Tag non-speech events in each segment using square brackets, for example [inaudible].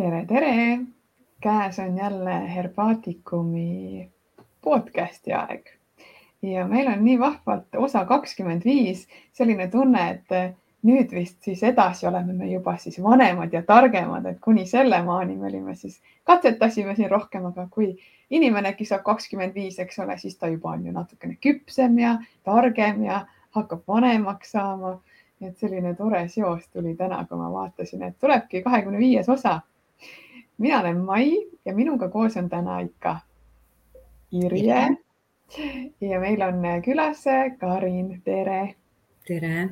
tere, tere. käes on jälle Herbaatikumi podcasti aeg ja meil on nii vahvalt osa kakskümmend viis, selline tunne, et nüüd vist siis edasi oleme me juba siis vanemad ja targemad, et kuni selle maani me olime siis, katsetasime siin rohkem, aga kui inimene äkki saab kakskümmend viis, eks ole, siis ta juba on ju natukene küpsem ja targem ja hakkab vanemaks saama. et selline tore seos tuli täna, kui ma vaatasin, et tulebki kahekümne viies osa. Mina olen Mai ja minuga koos on täna ikka Irje ja meil on külas Karin, tere. tere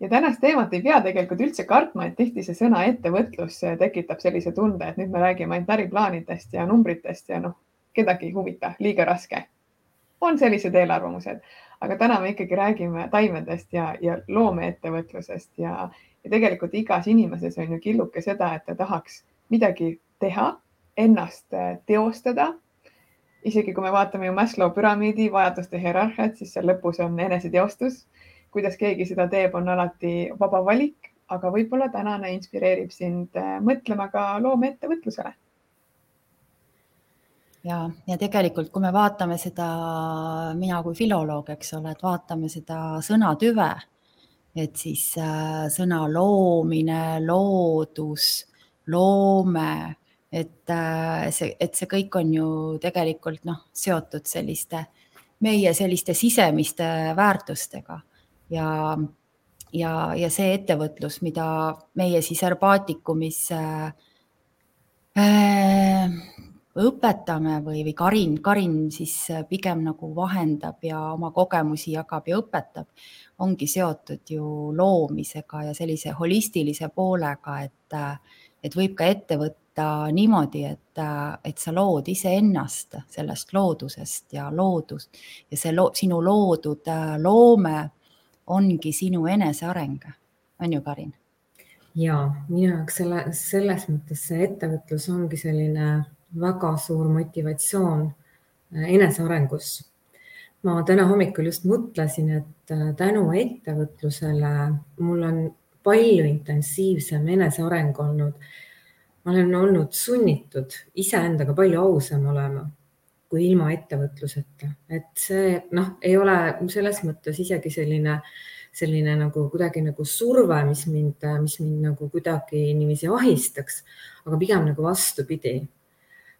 ja tänast teemat ei pea tegelikult üldse kartma, et tihti see sõna ettevõtlus tekitab sellise tunde, et nüüd me räägime ainult äriplaanidest ja numbritest ja noh, kedagi ei huvita, liiga raske. On sellised eelarvamused, aga täna me ikkagi räägime taimedest ja, ja loomeettevõtlusest ja, ja tegelikult igas inimeses on ju killuke seda, et ta tahaks midagi teha, ennast teostada. isegi kui me vaatame ju Maslow püramiidi vajaduste hierarhiat, siis seal lõpus on eneseteostus kuidas keegi seda teeb, on alati vaba valik, aga võib-olla tänane inspireerib sind äh, mõtlema ka loomeettevõtlusele. Ja, ja tegelikult, kui me vaatame seda, mina kui filoloog, eks ole, et vaatame seda sõnatüve, et siis äh, sõna loomine, loodus, loome, et äh, see, et see kõik on ju tegelikult noh, seotud selliste meie selliste sisemiste väärtustega. Ja, ja, ja see ettevõtlus, mida meie siis Herbaatikumis äh, äh, õpetame või, või Karin, Karin siis pigem nagu vahendab ja oma kogemusi jagab ja õpetab, ongi seotud ju loomisega ja sellise holistilise poolega, et, et võib ka ette võtta niimoodi, et, et sa lood iseennast sellest loodusest ja loodust ja see lo, sinu loodud loome ongi sinu eneseareng, on ju, Karin? ja minu jaoks selle, selles mõttes see ettevõtlus ongi selline väga suur motivatsioon äh, enesearengus. ma täna hommikul just mõtlesin, et äh, tänu ettevõtlusele mul on palju intensiivsem eneseareng olnud. ma olen olnud sunnitud iseendaga palju ausam olema kui ilma ettevõtluseta, et see noh, ei ole selles mõttes isegi selline, selline nagu kuidagi nagu surve, mis mind, mis mind nagu kuidagi niiviisi ahistaks, aga pigem nagu vastupidi.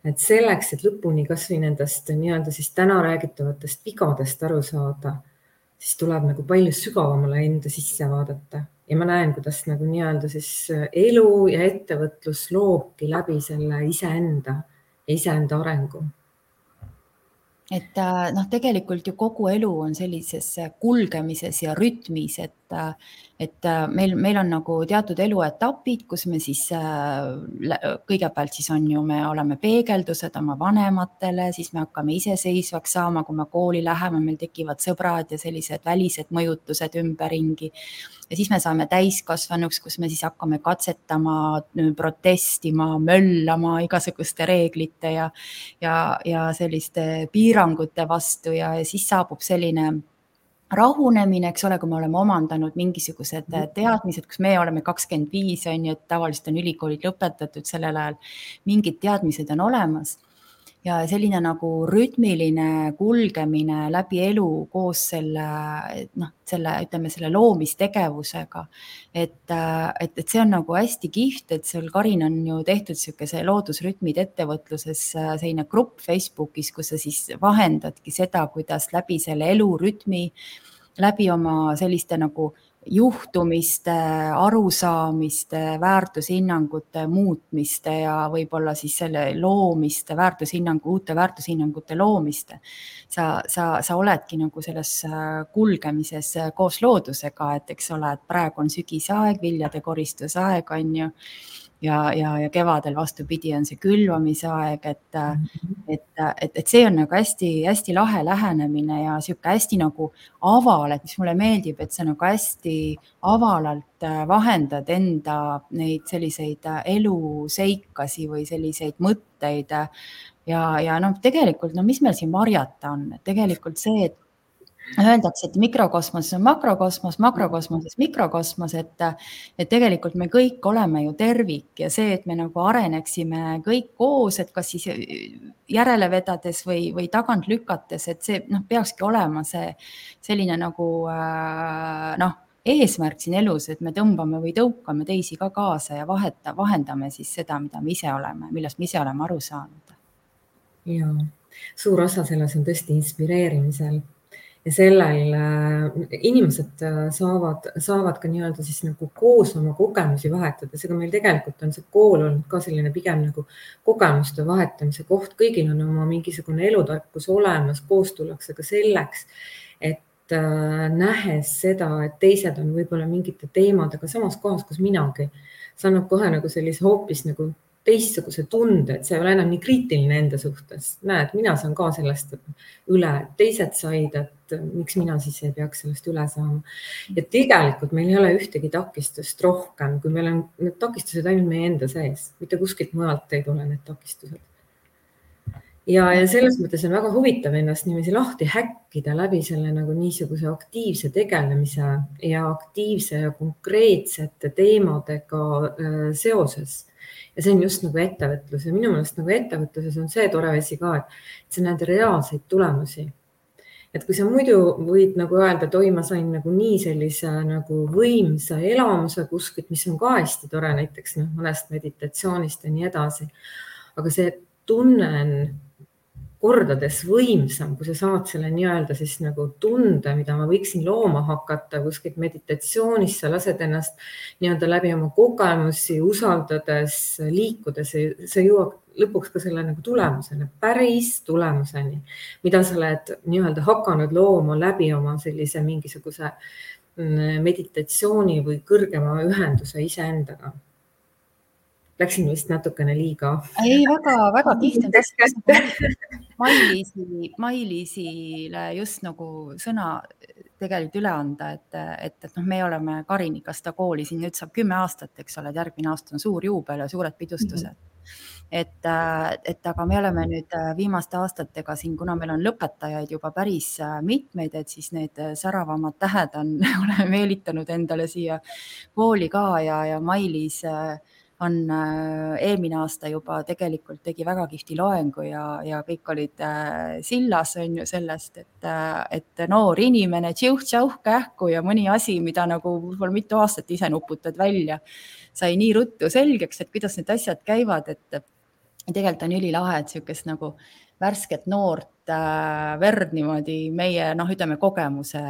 Et selleks, et lõpuni kasvõi nendest nii-öelda siis täna räägitavatest vigadest aru saada, siis tuleb nagu palju sügavamale enda sisse vaadata. Ja ma näen, kuidas nagu nii-öelda siis elu ja ettevõtlus loobki läbi selle iseenda iseenda arengu. Et äh, noh, tegelikult ju kogu elu on sellises kulgemises ja rütmis, et, äh, et äh, meil, meil on nagu teatud eluetapid, kus me siis kõigepealt siis on ju, me oleme peegeldused oma vanematele, siis me hakkame iseseisvaks saama, kui me kooli läheme, meil tekivad sõbrad ja sellised välised mõjutused ümberringi. Ja siis me saame täiskasvanuks, kus me siis hakkame katsetama, protestima, möllama igasuguste reeglite ja, ja, ja selliste piirangute vastu ja, ja siis saabub selline rahunemine, eks ole, kui me oleme omandanud mingisugused mhm. teadmised, kus me oleme kakskümmend viis, on ju, et tavaliselt on ülikoolid lõpetatud sellel ajal, mingid teadmised on olemas ja selline nagu rütmiline kulgemine läbi elu koos selle noh, selle ütleme selle loomistegevusega. et, et, et see on nagu hästi kihvt, et sul Karin on ju tehtud niisuguse loodusrütmid ettevõtluses selline grupp Facebookis, kus sa siis vahendadki seda, kuidas läbi selle elurütmi, läbi oma selliste nagu juhtumiste, arusaamiste, väärtushinnangute muutmiste ja võib-olla siis selle loomiste, väärtushinnangu, uute väärtushinnangute loomiste. sa, sa, sa oledki nagu selles äh, kulgemises äh, koos loodusega, et eks ole, et praegu on sügisaeg, viljade koristusaeg on ju ja, ja, ja kevadel vastupidi, on see külvamise aeg, et -hmm. et, et, et see on nagu hästi-hästi lahe lähenemine ja sihuke hästi nagu aval, et mis mulle meeldib, et sa nagu hästi avalalt äh, vahendad enda neid selliseid äh, eluseikasi või selliseid mõtteid. ja, ja noh, tegelikult no mis meil siin varjata on, et tegelikult see, et öeldakse, et mikrokosmoses on makrokosmos, makrokosmoses mikrokosmos, et, et tegelikult me kõik oleme ju tervik ja see, et me nagu areneksime kõik koos, et kas siis järele vedades või, või tagant lükates, et see noh, peakski olema see selline nagu äh, noh, eesmärk siin elus, et me tõmbame või tõukame teisi ka kaasa ja vaheta, vahendame siis seda, mida me ise oleme, millest me ise oleme aru saanud. ja suur osa selles on tõesti inspireerimisel ja sellel äh, inimesed äh, saavad, saavad ka nii-öelda siis nagu koos oma kogemusi vahetada, seega meil tegelikult on see kool olnud ka selline pigem nagu kogemuste vahetamise koht, kõigil on oma mingisugune elutarkus olemas, koos tullakse ka selleks, et äh, nähes seda, et teised on võib-olla mingite teemadega samas kohas, kus minagi, see annab kohe nagu sellise hoopis nagu teistsuguse tunde, et sa ei ole enam nii kriitiline enda suhtes. näed, mina saan ka sellest üle, teised said, et miks mina siis ei peaks sellest üle saama. ja tegelikult meil ei ole ühtegi takistust rohkem, kui meil on need takistused ainult meie enda sees, mitte kuskilt mujalt ei tule need takistused. ja, ja selles mõttes on väga huvitav ennast niiviisi lahti häkkida läbi selle nagu niisuguse aktiivse tegelemise ja aktiivse ja konkreetsete teemadega äh, seoses ja see on just nagu ettevõtlus ja minu meelest nagu ettevõtluses on see tore asi ka, et sa näed reaalseid tulemusi. et kui sa muidu võid nagu öelda, et oi, ma sain nagu nii sellise nagu võimsa elamuse kuskilt, mis on ka hästi tore, näiteks noh, mõnest meditatsioonist ja nii edasi. aga see tunne on kordades võimsam, kui sa saad selle nii-öelda siis nagu tunde, mida ma võiksin looma hakata kuskilt meditatsioonis, sa lased ennast nii-öelda läbi oma kogemusi usaldades, liikudes, sa jõuad lõpuks ka selle nagu tulemuseni, päris tulemuseni, mida sa oled nii-öelda hakanud looma läbi oma sellise mingisuguse mm, meditatsiooni või kõrgema ühenduse iseendaga läksin vist natukene liiga. ei, väga-väga tihti. Mailisi, Mailisile just nagu sõna tegelikult üle anda, et, et, et noh, me oleme Kariniga seda kooli siin nüüd saab kümme aastat, eks ole, et järgmine aasta on suur juubel ja suured pidustused mm. -hmm. et, et aga me oleme nüüd viimaste aastatega siin, kuna meil on lõpetajaid juba päris mitmeid, et siis need säravamad tähed on, [laughs] oleme meelitanud endale siia kooli ka ja, ja Mailis äh, on äh, eelmine aasta juba tegelikult tegi väga kihvti loengu ja, ja kõik olid äh, sillas, on ju, sellest, et, äh, et noor inimene, tšauh-tšauh kähku ja mõni asi, mida nagu võib-olla mitu aastat ise nuputad välja, sai nii ruttu selgeks, et kuidas need asjad käivad, et tegelikult on ülilahe, et niisugust nagu värsket noort äh, verd niimoodi meie noh, ütleme kogemuse,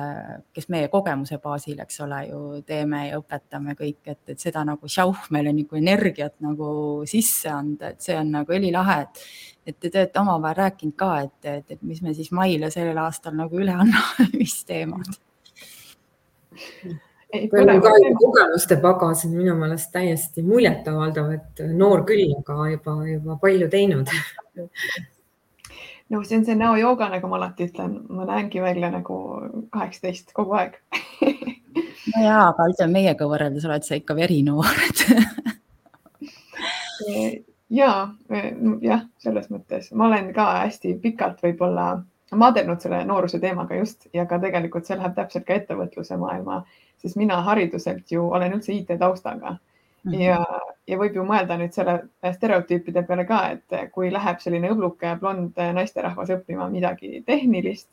kes meie kogemuse baasil, eks ole ju teeme ja õpetame kõik, et, et seda nagu šauh meile nagu energiat nagu sisse anda, et see on nagu ülilahe, et et te olete omavahel rääkinud ka, et, et, et mis me siis maile sellel aastal nagu üle anname, [laughs] mis teemad? Meil on ka kogemuste pagas on minu meelest täiesti muljetavaldav, et noor küll, aga juba, juba palju teinud [laughs] no see on see näojooga, nagu ma alati ütlen, ma näengi välja nagu kaheksateist kogu aeg. [laughs] No ja, aga ütleme meiega võrreldes oled sa ikka verinoor [laughs] ja, jah, selles mõttes. Ma olen ka hästi pikalt võib-olla maadelnud selle nooruse teemaga just ja ka tegelikult see läheb täpselt ka ettevõtluse maailma, sest mina hariduselt ju olen üldse IT taustaga. Ja, ja võib ju mõelda nüüd selle stereotüüpide peale ka, et kui läheb selline õbluke blond naisterahvas õppima midagi tehnilist,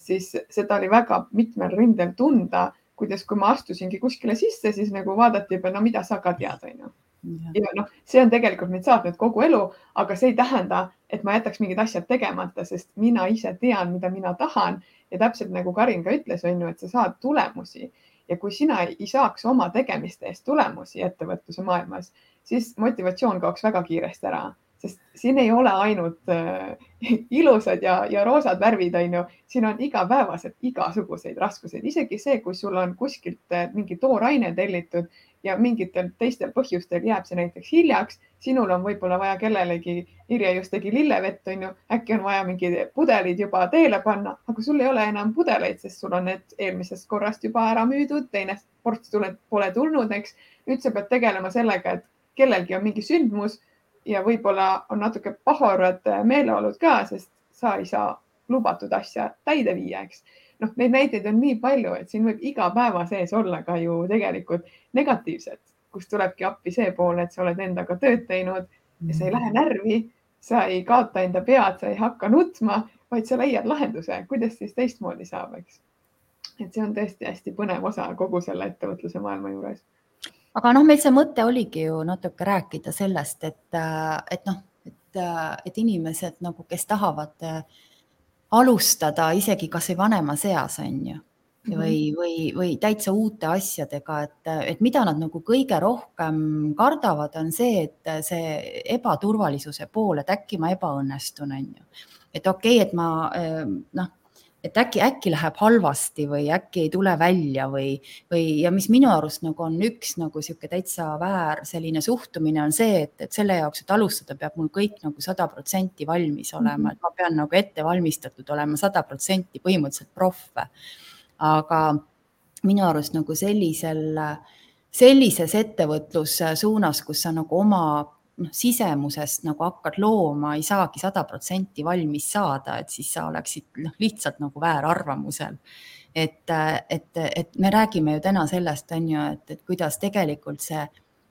siis seda oli väga mitmel rindel tunda, kuidas, kui ma astusingi kuskile sisse, siis nagu vaadati juba, no mida sa ka tead, onju. ja noh, see on tegelikult mind saatnud kogu elu, aga see ei tähenda, et ma jätaks mingid asjad tegemata, sest mina ise tean, mida mina tahan. Ja täpselt nagu Karin ka ütles, on ju, et sa saad tulemusi ja kui sina ei saaks oma tegemiste eest tulemusi ettevõtluse maailmas, siis motivatsioon kaoks väga kiiresti ära, sest siin ei ole ainult äh, ilusad ja, ja roosad värvid, on ju, siin on igapäevaselt igasuguseid raskuseid, isegi see, kui sul on kuskilt äh, mingi tooraine tellitud ja mingitel teistel põhjustel jääb see näiteks hiljaks, sinul on võib-olla vaja kellelegi, Irje just tegi lillevett, on ju, äkki on vaja mingid pudelid juba teele panna, aga sul ei ole enam pudeleid, sest sul on need eelmisest korrast juba ära müüdud, teine ports pole tulnud, eks. nüüd sa pead tegelema sellega, et kellelgi on mingi sündmus ja võib-olla on natuke pahorad meeleolud ka, sest sa ei saa lubatud asja täide viia, eks noh, neid näiteid on nii palju, et siin võib iga päeva sees olla ka ju tegelikult negatiivset, kus tulebki appi see pool, et sa oled endaga tööd teinud ja sa ei lähe närvi, sa ei kaota enda pead, sa ei hakka nutma, vaid sa leiad lahenduse, kuidas siis teistmoodi saab, eks. et see on tõesti hästi põnev osa kogu selle ettevõtluse maailma juures. aga noh, meil see mõte oligi ju natuke rääkida sellest, et, et noh, et, et inimesed nagu, kes tahavad alustada isegi kasvõi vanemas eas, on ju või, mhm. või, või täitsa uute asjadega, et, et mida nad nagu kõige rohkem kardavad, on see, et see ebaturvalisuse pool, et äkki ma ebaõnnestun, on ju. et okei okay,, et ma noh, et äkki, äkki läheb halvasti või äkki ei tule välja või, või ja mis minu arust nagu on üks nagu sihuke täitsa väär selline suhtumine on see, et, et selle jaoks, et alustada, peab mul kõik nagu sada protsenti valmis olema -hmm. et ma pean nagu ette valmistatud olema sada protsenti põhimõtteliselt proff aga minu arust nagu sellisel, sellises ettevõtlussuunas, kus sa nagu oma noh, sisemusest nagu hakkad looma, ei saagi sada protsenti valmis saada, et siis sa oleksid noh, lihtsalt nagu väärarvamusel. et, et, et me räägime ju täna sellest, on ju, et, et kuidas tegelikult see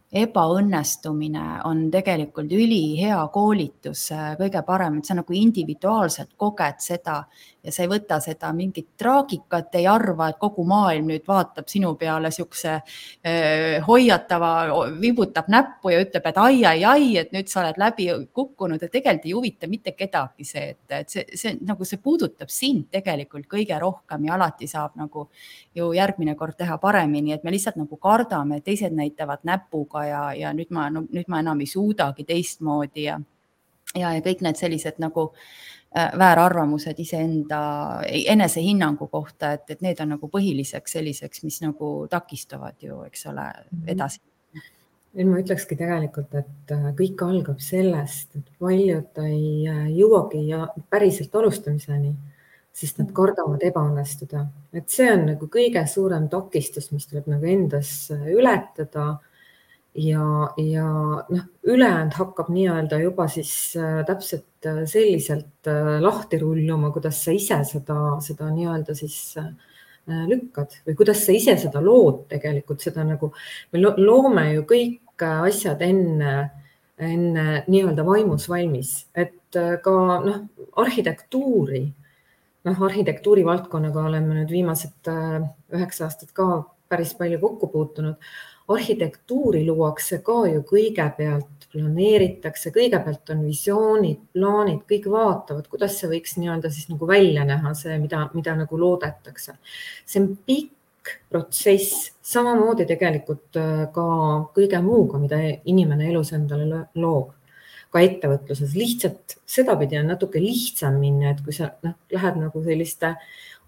ebaõnnestumine on tegelikult ülihea koolitus, kõige parem, et sa nagu individuaalselt koged seda ja sa ei võta seda mingit traagikat, ei arva, et kogu maailm nüüd vaatab sinu peale niisuguse hoiatava, vibutab näppu ja ütleb, et ai, ai, ai, et nüüd sa oled läbi kukkunud ja tegelikult ei huvita mitte kedagi see, et, et see, see nagu see puudutab sind tegelikult kõige rohkem ja alati saab nagu ju järgmine kord teha paremini, et me lihtsalt nagu kardame, teised näitavad näpuga ja, ja nüüd ma no,, nüüd ma enam ei suudagi teistmoodi ja, ja, ja kõik need sellised nagu väärarvamused iseenda enesehinnangu kohta, et, et need on nagu põhiliseks selliseks, mis nagu takistavad ju, eks ole, mhm. edasi nüüd ma ütlekski tegelikult, et äh, kõik algab sellest, et paljud ei äh, jõuagi ja päriselt alustamiseni, sest nad kardavad ebaõnnestuda. et see on nagu kõige suurem takistus, mis tuleb nagu endas ületada ja, ja noh, ülejäänud hakkab nii-öelda juba siis äh, täpselt äh, selliselt äh, lahti rulluma, kuidas sa ise seda, seda nii-öelda siis lükkad või kuidas sa ise seda lood tegelikult seda nagu, me loome ju kõik asjad enne, enne nii-öelda vaimus valmis, et ka noh, arhitektuuri, noh, arhitektuuri valdkonnaga oleme nüüd viimased üheksa aastat ka päris palju kokku puutunud arhitektuuri luuakse ka ju kõigepealt, planeeritakse, kõigepealt on visioonid, plaanid, kõik vaatavad, kuidas see võiks nii-öelda siis nagu välja näha, see, mida, mida nagu loodetakse. see on pikk protsess, samamoodi tegelikult äh, ka kõige muuga, mida inimene elus endale loob ka ettevõtluses, lihtsalt sedapidi on natuke lihtsam minna, et kui sa noh, lähed nagu selliste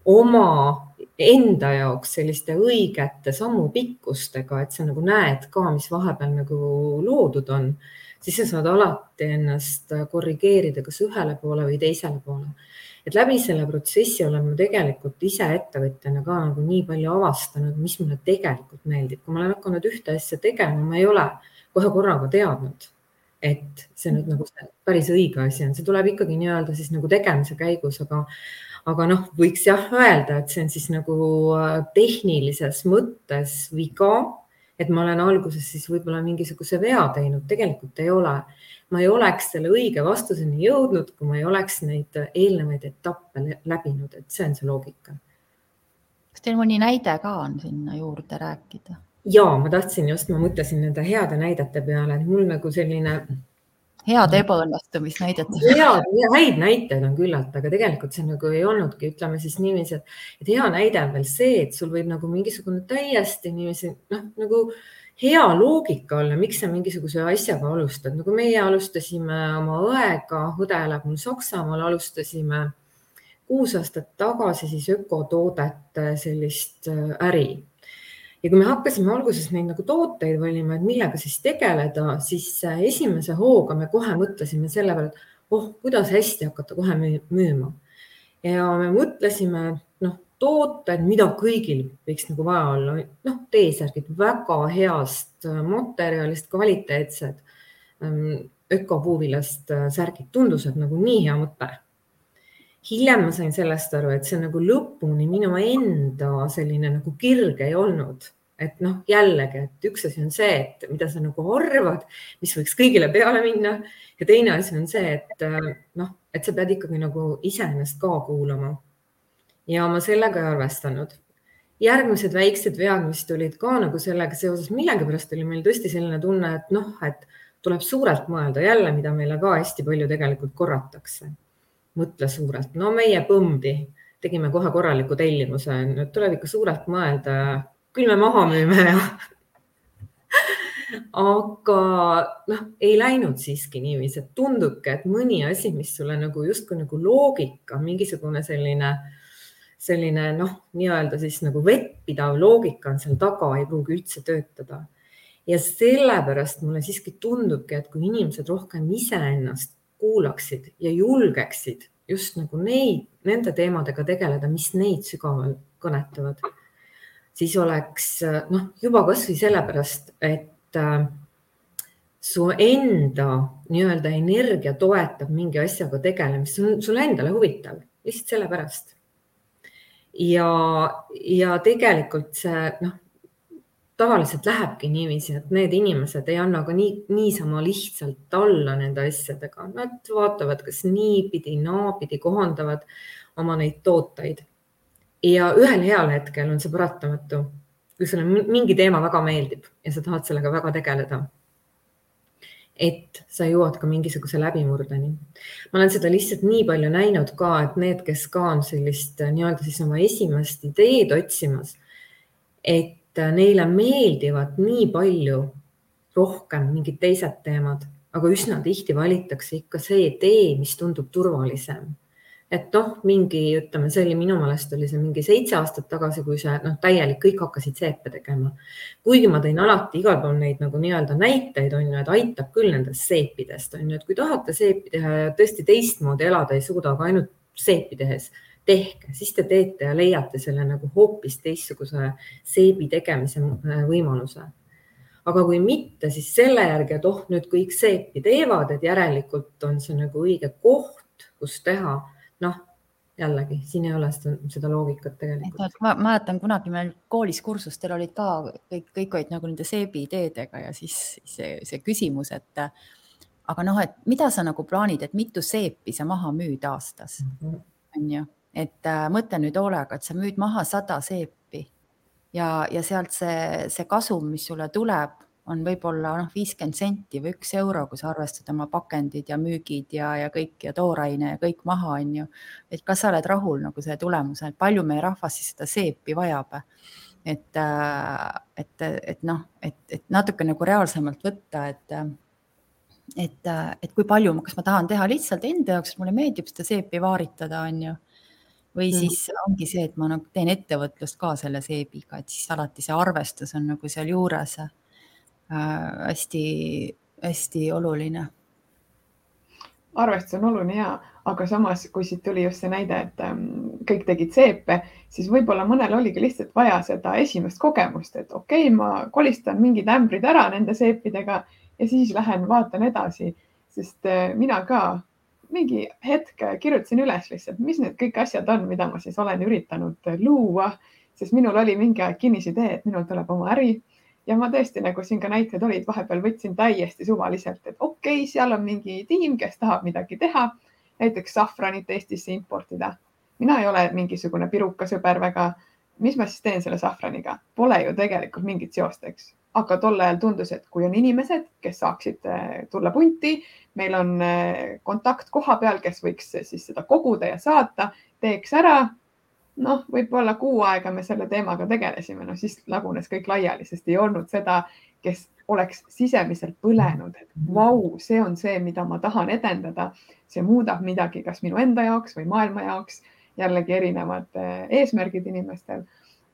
oma enda jaoks selliste õigete sammupikkustega, et sa nagu näed ka, mis vahepeal nagu loodud on, siis sa saad alati ennast korrigeerida kas ühele poole või teisele poole. et läbi selle protsessi olen ma tegelikult ise ettevõtjana ka nagu nii palju avastanud, mis mulle tegelikult meeldib, kui ma olen hakanud ühte asja tegema, ma ei ole kohe korraga teadnud, et see nüüd nagu päris õige asi on, see tuleb ikkagi nii-öelda siis nagu tegemise käigus, aga aga noh, võiks jah öelda, et see on siis nagu äh, tehnilises mõttes viga, et ma olen alguses siis võib-olla mingisuguse vea teinud, tegelikult ei ole. ma ei oleks selle õige vastuseni jõudnud, kui ma ei oleks neid eelnevaid etappe läbinud, et see on see loogika. kas teil mõni näide ka on sinna juurde rääkida? ja ma tahtsin just, ma mõtlesin nende heade näidete peale, et mul nagu selline head ebaõnnestumisnäidet. head, häid näiteid on küllalt, aga tegelikult see nagu ei olnudki, ütleme siis niiviisi, et, et hea näide on veel see, et sul võib nagu mingisugune täiesti niiviisi noh, nagu hea loogika olla, miks sa mingisuguse asjaga alustad, nagu meie alustasime oma õega, õde elab mul Saksamaal, alustasime kuus aastat tagasi siis ökotoodete sellist äh, äri ja kui me hakkasime alguses neid nagu tooteid valima, et millega siis tegeleda, siis äh, esimese hooga me kohe mõtlesime selle peale, et oh, kuidas hästi hakata kohe müüma. ja me mõtlesime, noh, tooted, mida kõigil võiks nagu vaja olla, noh, T-särgid väga heast äh, materjalist, kvaliteetsed, ähm, ökopuuvilast äh, särgid, tundus, et nagu nii hea mõte hiljem ma sain sellest aru, et see nagu lõpuni minu enda selline nagu kirg ei olnud et noh, jällegi, et üks asi on see, et mida sa nagu arvad, mis võiks kõigile peale minna ja teine asi on see, et noh, et sa pead ikkagi nagu iseennast ka kuulama. ja ma sellega ei arvestanud. järgmised väiksed vead, mis tulid ka nagu sellega seoses, millegipärast oli meil tõesti selline tunne, et noh, et tuleb suurelt mõelda jälle, mida meile ka hästi palju tegelikult korratakse. Mõtle suurelt, no meie põmbi. Tegime kohe korraliku tellimuse, nüüd tuleb ikka suurelt mõelda. Küll me maha müüme. Ja [laughs] aga noh, ei läinud siiski niiviisi, et tundubki, et mõni asi, mis sulle nagu justkui nagu loogika, mingisugune selline, selline noh, nii-öelda siis nagu vettpidav loogika on seal taga, ei pruugi üldse töötada. ja sellepärast mulle siiski tundubki, et kui inimesed rohkem iseennast kuulaksid ja julgeksid just nagu neid, nende teemadega tegeleda, mis neid sügavalt kõnetavad siis oleks noh, juba kasvõi sellepärast, et äh, su enda nii-öelda energia toetab mingi asjaga tegelemist, see on sulle endale huvitav, lihtsalt sellepärast. ja, ja tegelikult see noh, tavaliselt lähebki niiviisi, et need inimesed ei anna ka nii, niisama lihtsalt alla nende asjadega, nad vaatavad, kas niipidi, naapidi kohandavad oma neid tooteid ja ühel heal hetkel on see paratamatu, kui sulle mingi teema väga meeldib ja sa tahad sellega väga tegeleda. et sa jõuad ka mingisuguse läbimurdeni. ma olen seda lihtsalt nii palju näinud ka, et need, kes ka on sellist nii-öelda siis oma esimest ideed otsimas, et neile meeldivad nii palju rohkem mingid teised teemad, aga üsna tihti valitakse ikka see tee, mis tundub turvalisem et noh, mingi, ütleme, see oli minu meelest oli see mingi seitse aastat tagasi, kui see noh, täielik, kõik hakkasid seepe tegema. kuigi ma tõin alati igal pool neid nagu nii-öelda näiteid on ju, et aitab küll nendest seepidest on ju, et kui tahate seepi teha ja tõesti teistmoodi elada ei suuda, aga ainult seepi tehes, tehke, siis te teete ja leiate selle nagu hoopis teistsuguse seebi tegemise äh, võimaluse aga kui mitte, siis selle järgi, et oh, nüüd kõik seepi teevad, et järelikult on see nagu õige koht, kus teha noh, jällegi siin ei ole seda, seda loogikat tegelikult. ma mäletan kunagi meil koolis kursustel olid ka kõik, kõik olid nagu nende seebi ideedega ja siis see, see küsimus, et aga noh, et mida sa nagu plaanid, et mitu seepi sa maha müüd aastas mm, -hmm. on ju, et äh, mõtle nüüd hoolega, et sa müüd maha sada seepi ja, ja sealt see, see kasum, mis sulle tuleb, on võib-olla noh, viiskümmend senti või üks euro, kui sa arvestad oma pakendid ja müügid ja, ja kõik ja tooraine ja kõik maha, on ju. et kas sa oled rahul nagu selle tulemusega, et palju meie rahvas siis seda seepi vajab? et, äh, et, et noh, et, et natuke nagu reaalsemalt võtta, et et, et kui palju, kas ma tahan teha lihtsalt enda jaoks, mulle meeldib seda seepi vaaritada, on ju. Või mm. siis ongi see, et ma nagu teen ettevõtlust ka selle seebiga, et siis alati see arvestus on nagu sealjuures hästi-hästi äh, oluline. arvestus on oluline ja, aga samas, kui siit tuli just see näide, et ähm, kõik tegid seepe, siis võib-olla mõnel oligi lihtsalt vaja seda esimest kogemust, et okei okay,, ma kolistan mingid ämbrid ära nende seepidega ja siis lähen vaatan edasi, sest äh, mina ka mingi hetk kirjutasin üles lihtsalt, mis need kõik asjad on, mida ma siis olen üritanud luua, sest minul oli mingi aeg kinnisidee, et minul tuleb oma äri ja ma tõesti, nagu siin ka näited olid, vahepeal võtsin täiesti suvaliselt, et okei okay,, seal on mingi tiim, kes tahab midagi teha, näiteks safranit Eestisse importida. mina ei ole mingisugune pirukasõber väga. mis ma siis teen selle safraniga? Pole ju tegelikult mingit seost, eks. aga tol ajal tundus, et kui on inimesed, kes saaksid eh, tulla punti, meil on eh, kontakt koha peal, kes võiks siis seda koguda ja saata, teeks ära noh, võib-olla kuu aega me selle teemaga tegelesime, no siis lagunes kõik laiali, sest ei olnud seda, kes oleks sisemiselt põlenud, et vau, see on see, mida ma tahan edendada. see muudab midagi, kas minu enda jaoks või maailma jaoks. jällegi erinevad eh, eesmärgid inimestel.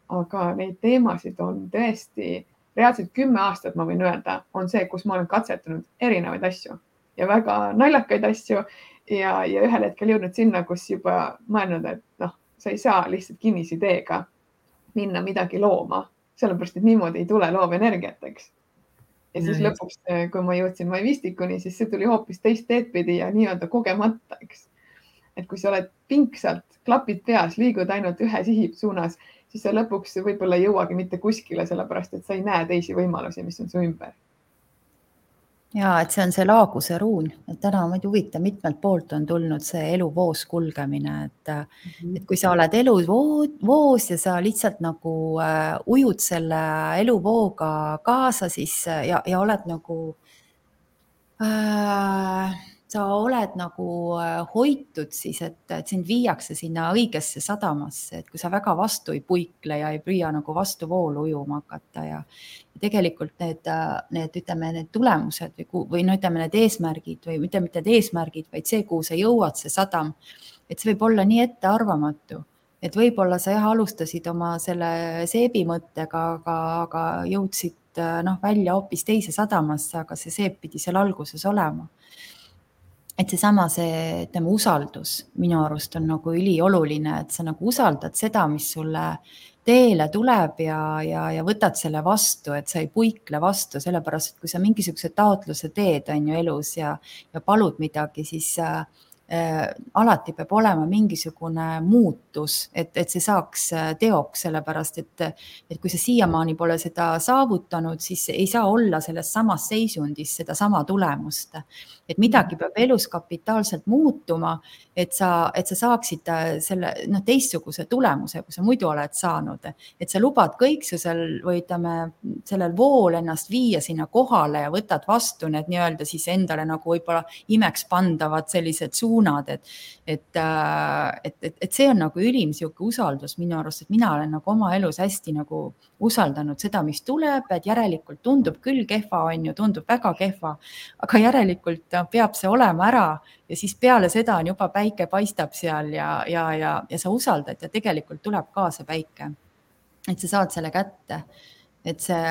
aga neid teemasid on tõesti reaalselt kümme aastat, ma võin öelda, on see, kus ma olen katsetanud erinevaid asju ja väga naljakaid asju ja, ja ühel hetkel jõudnud sinna, kus juba mõelnud, et noh sa ei saa lihtsalt kinnisideega minna midagi looma, sellepärast et niimoodi ei tule loovenergiat, eks. ja siis ja, lõpuks, kui ma jõudsin Maivistikuni, siis see tuli hoopis teist teed pidi ja nii-öelda kogemata, eks. et kui sa oled pingsalt, klapid peas, liigud ainult ühe sihi suunas, siis sa lõpuks võib-olla ei jõuagi mitte kuskile, sellepärast et sa ei näe teisi võimalusi, mis on su ümber ja et see on see laaguse ruun, et täna on muidu huvitav, mitmelt poolt on tulnud see eluvoos kulgemine, et mm, -hmm. et kui sa oled eluvoos ja sa lihtsalt nagu äh, ujud selle eluvooga kaasa, siis ja, ja oled nagu äh, sa oled nagu äh, hoitud siis, et, et sind viiakse sinna õigesse sadamasse, et kui sa väga vastu ei puikle ja ei püüa nagu vastuvoolu ujuma hakata ja, ja tegelikult need, äh, need, ütleme, need tulemused või, või no ütleme, need eesmärgid või mitte, mitte need eesmärgid, vaid see, kuhu sa jõuad, see sadam, et see võib olla nii ettearvamatu. Et võib-olla sa jah, alustasid oma selle seebi mõttega, aga, aga jõudsid äh, noh, välja hoopis teise sadamasse, aga see seep pidi seal alguses olema et seesama, see, ütleme, usaldus minu arust on nagu ülioluline, et sa nagu usaldad seda, mis sulle teele tuleb ja, ja, ja võtad selle vastu, et sa ei puikle vastu, sellepärast et kui sa mingisuguse taotluse teed, on ju elus ja, ja palud midagi, siis äh, alati peab olema mingisugune muutus, et, et see saaks äh, teoks, sellepärast et, et kui sa siiamaani pole seda saavutanud, siis ei saa olla selles samas seisundis sedasama tulemust. et midagi peab elus kapitaalselt muutuma, et sa, et sa saaksid äh, selle noh, teistsuguse tulemuse, kui sa muidu oled saanud, et sa lubad kõiksusel või ütleme, sellel vool ennast viia sinna kohale ja võtad vastu need nii-öelda siis endale nagu võib-olla imeks pandavad sellised suunad suunad, et, et, äh, et, et, et see on nagu ülim niisugune usaldus minu arust, et mina olen nagu oma elus hästi nagu usaldanud seda, mis tuleb, et järelikult tundub küll kehva, on ju, tundub väga kehva, aga järelikult peab see olema ära ja siis peale seda on juba päike paistab seal ja, ja, ja, ja sa usaldad ja tegelikult tuleb ka see päike. et sa saad selle kätte et see,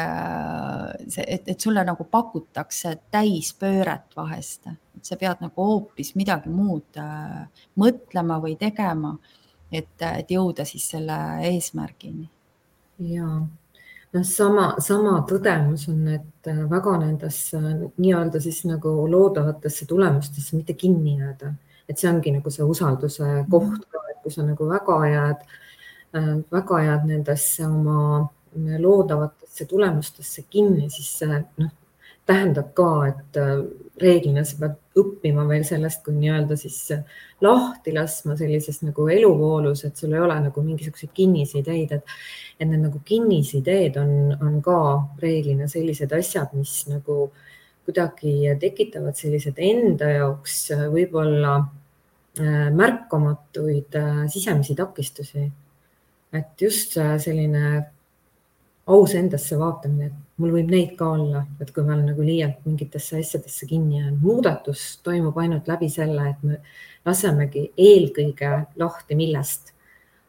see, et, et sulle nagu pakutakse täispööret vahest, et sa pead nagu hoopis midagi muud äh, mõtlema või tegema, et, et jõuda siis selle eesmärgini. ja noh, sama, sama tõdemus on, et äh, väga nendesse nii-öelda siis nagu loodavatesse tulemustesse mitte kinni jääda, et see ongi nagu see usalduse koht et kui sa nagu väga jääd, äh, väga jääd nendesse oma loodavatesse tulemustesse kinni, siis see noh, tähendab ka, et äh, reeglina sa pead õppima veel sellest, kui nii-öelda siis lahti laskma sellises nagu eluvoolus, et sul ei ole nagu mingisuguseid kinnisideid, et, et need nagu kinnisideed on, on ka reeglina sellised asjad, mis nagu kuidagi tekitavad sellised enda jaoks võib-olla äh, märkamatuid äh, sisemisi takistusi. et just selline aus endasse vaatamine, et mul võib neid ka olla, et kui ma olen nagu liialt mingitesse asjadesse kinni jäänud. muudatus toimub ainult läbi selle, et me lasemegi eelkõige lahti, millest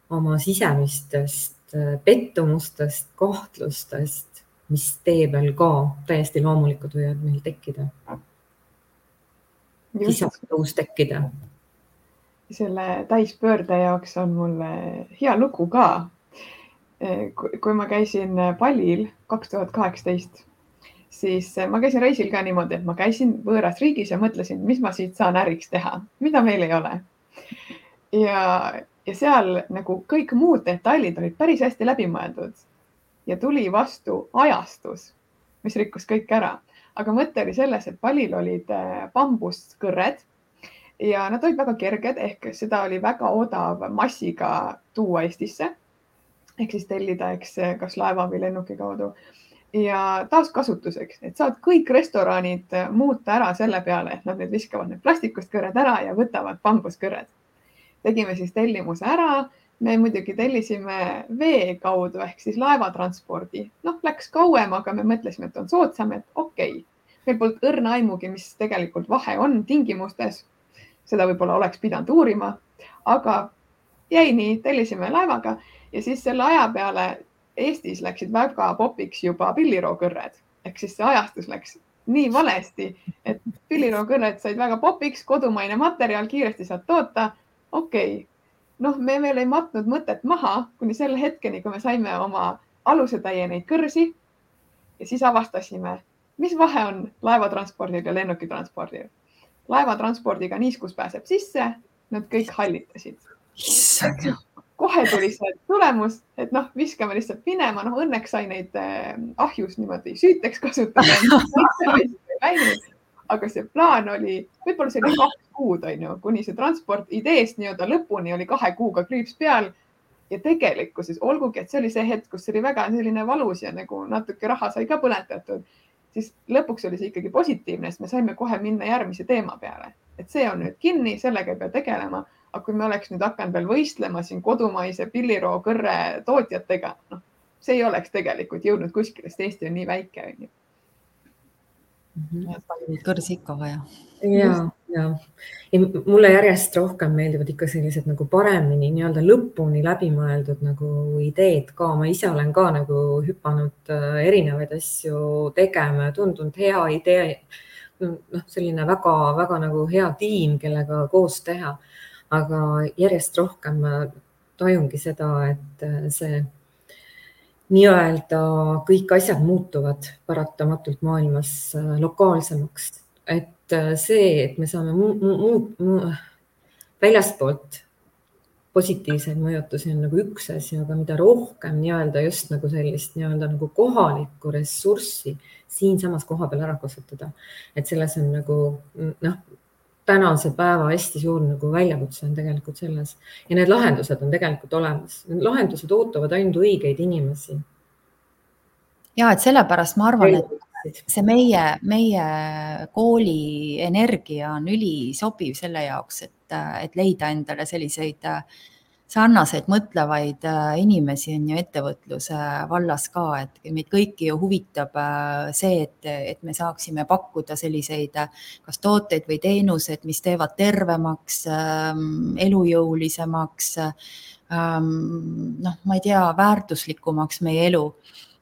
oma sisemistest äh, pettumustest, kahtlustest, mis tee peal ka täiesti loomulikud võivad meil tekkida. sissetõus tekkida. selle täispöörde jaoks on mul hea lugu ka kui ma käisin Palil kaks tuhat kaheksateist, siis eh, ma käisin reisil ka niimoodi, et ma käisin võõras riigis ja mõtlesin, mis ma siit saan äriks teha, mida meil ei ole. ja, ja seal nagu kõik muud detailid olid päris hästi läbimõeldud ja tuli vastu ajastus, mis rikkus kõik ära. aga mõte oli selles, et Palil olid bambuskõrred ja nad olid väga kerged ehk seda oli väga odav massiga tuua Eestisse ehk siis tellida, eks kas laeva või lennuki kaudu ja taaskasutuseks, et saad kõik restoranid muuta ära selle peale, et nad nüüd viskavad need plastikust kõrred ära ja võtavad bambuskõrred. tegime siis tellimuse ära. me muidugi tellisime vee kaudu ehk siis laevatranspordi. noh, läks kauem, aga me mõtlesime, et on soodsam, et okei okay.. meil polnud õrna aimugi, mis tegelikult vahe on tingimustes. seda võib-olla oleks pidanud uurima, aga jäi nii, tellisime laevaga ja siis selle aja peale Eestis läksid väga popiks juba pillirookõrred ehk siis see ajastus läks nii valesti, et pillirookõrred said väga popiks, kodumaine materjal, kiiresti saad toota. okei okay., noh, me veel ei matnud mõtet maha kuni selle hetkeni, kui me saime oma alusetäie neid kõrsi. ja siis avastasime, mis vahe on laevatranspordil ja lennukitranspordil. laevatranspordiga niiskus pääseb sisse, nad kõik hallitasid. issand kohe tuli see tulemus, et noh, viskame lihtsalt minema, noh õnneks sai neid äh, ahjus niimoodi süüteks kasutada. [laughs] Aga see plaan oli, võib-olla see oli kaks kuud, on ju, kuni see transport ideest nii-öelda lõpuni oli kahe kuuga kriips peal. ja tegelikkuses, olgugi et see oli see hetk, kus oli väga selline valus ja nagu natuke raha sai ka põletatud, siis lõpuks oli see ikkagi positiivne, sest me saime kohe minna järgmise teema peale, et see on nüüd kinni, sellega ei pea tegelema aga kui me oleks nüüd hakanud veel võistlema siin kodumaise pilliroo kõrre tootjatega, noh, see ei oleks tegelikult jõudnud kuskile, sest Eesti on nii väike, onju. Mhm. kõrsi ikka vaja. ja, ja, ja mulle järjest rohkem meeldivad ikka sellised nagu paremini nii-öelda lõpuni läbimõeldud nagu ideed ka. ma ise olen ka nagu hüpanud äh, erinevaid asju tegema ja tundunud hea idee. noh, selline väga-väga nagu hea tiim, kellega koos teha aga järjest rohkem ma tajungi seda, et äh, see nii-öelda kõik asjad muutuvad paratamatult maailmas äh, lokaalsemaks, et äh, see, et me saame väljastpoolt positiivseid mõjutusi on nagu üks asi, aga mida rohkem nii-öelda just nagu sellist nii-öelda nagu kohalikku ressurssi siinsamas kohapeal ära kasutada, et selles on nagu noh, tänase päeva hästi suur nagu väljakutse on tegelikult selles. Ja need lahendused on tegelikult olemas, need lahendused ootavad ainult õigeid inimesi. ja et sellepärast ma arvan, et see meie, meie kooli energia on ülisobiv selle jaoks, et, et leida endale selliseid äh, sarnaseid mõtlevaid äh, inimesi on ju ettevõtluse vallas ka, et meid kõiki ju huvitab äh, see, et, et me saaksime pakkuda selliseid äh, kas tooteid või teenuseid, mis teevad tervemaks, ähm, elujõulisemaks, ähm, noh, ma ei tea, väärtuslikumaks meie elu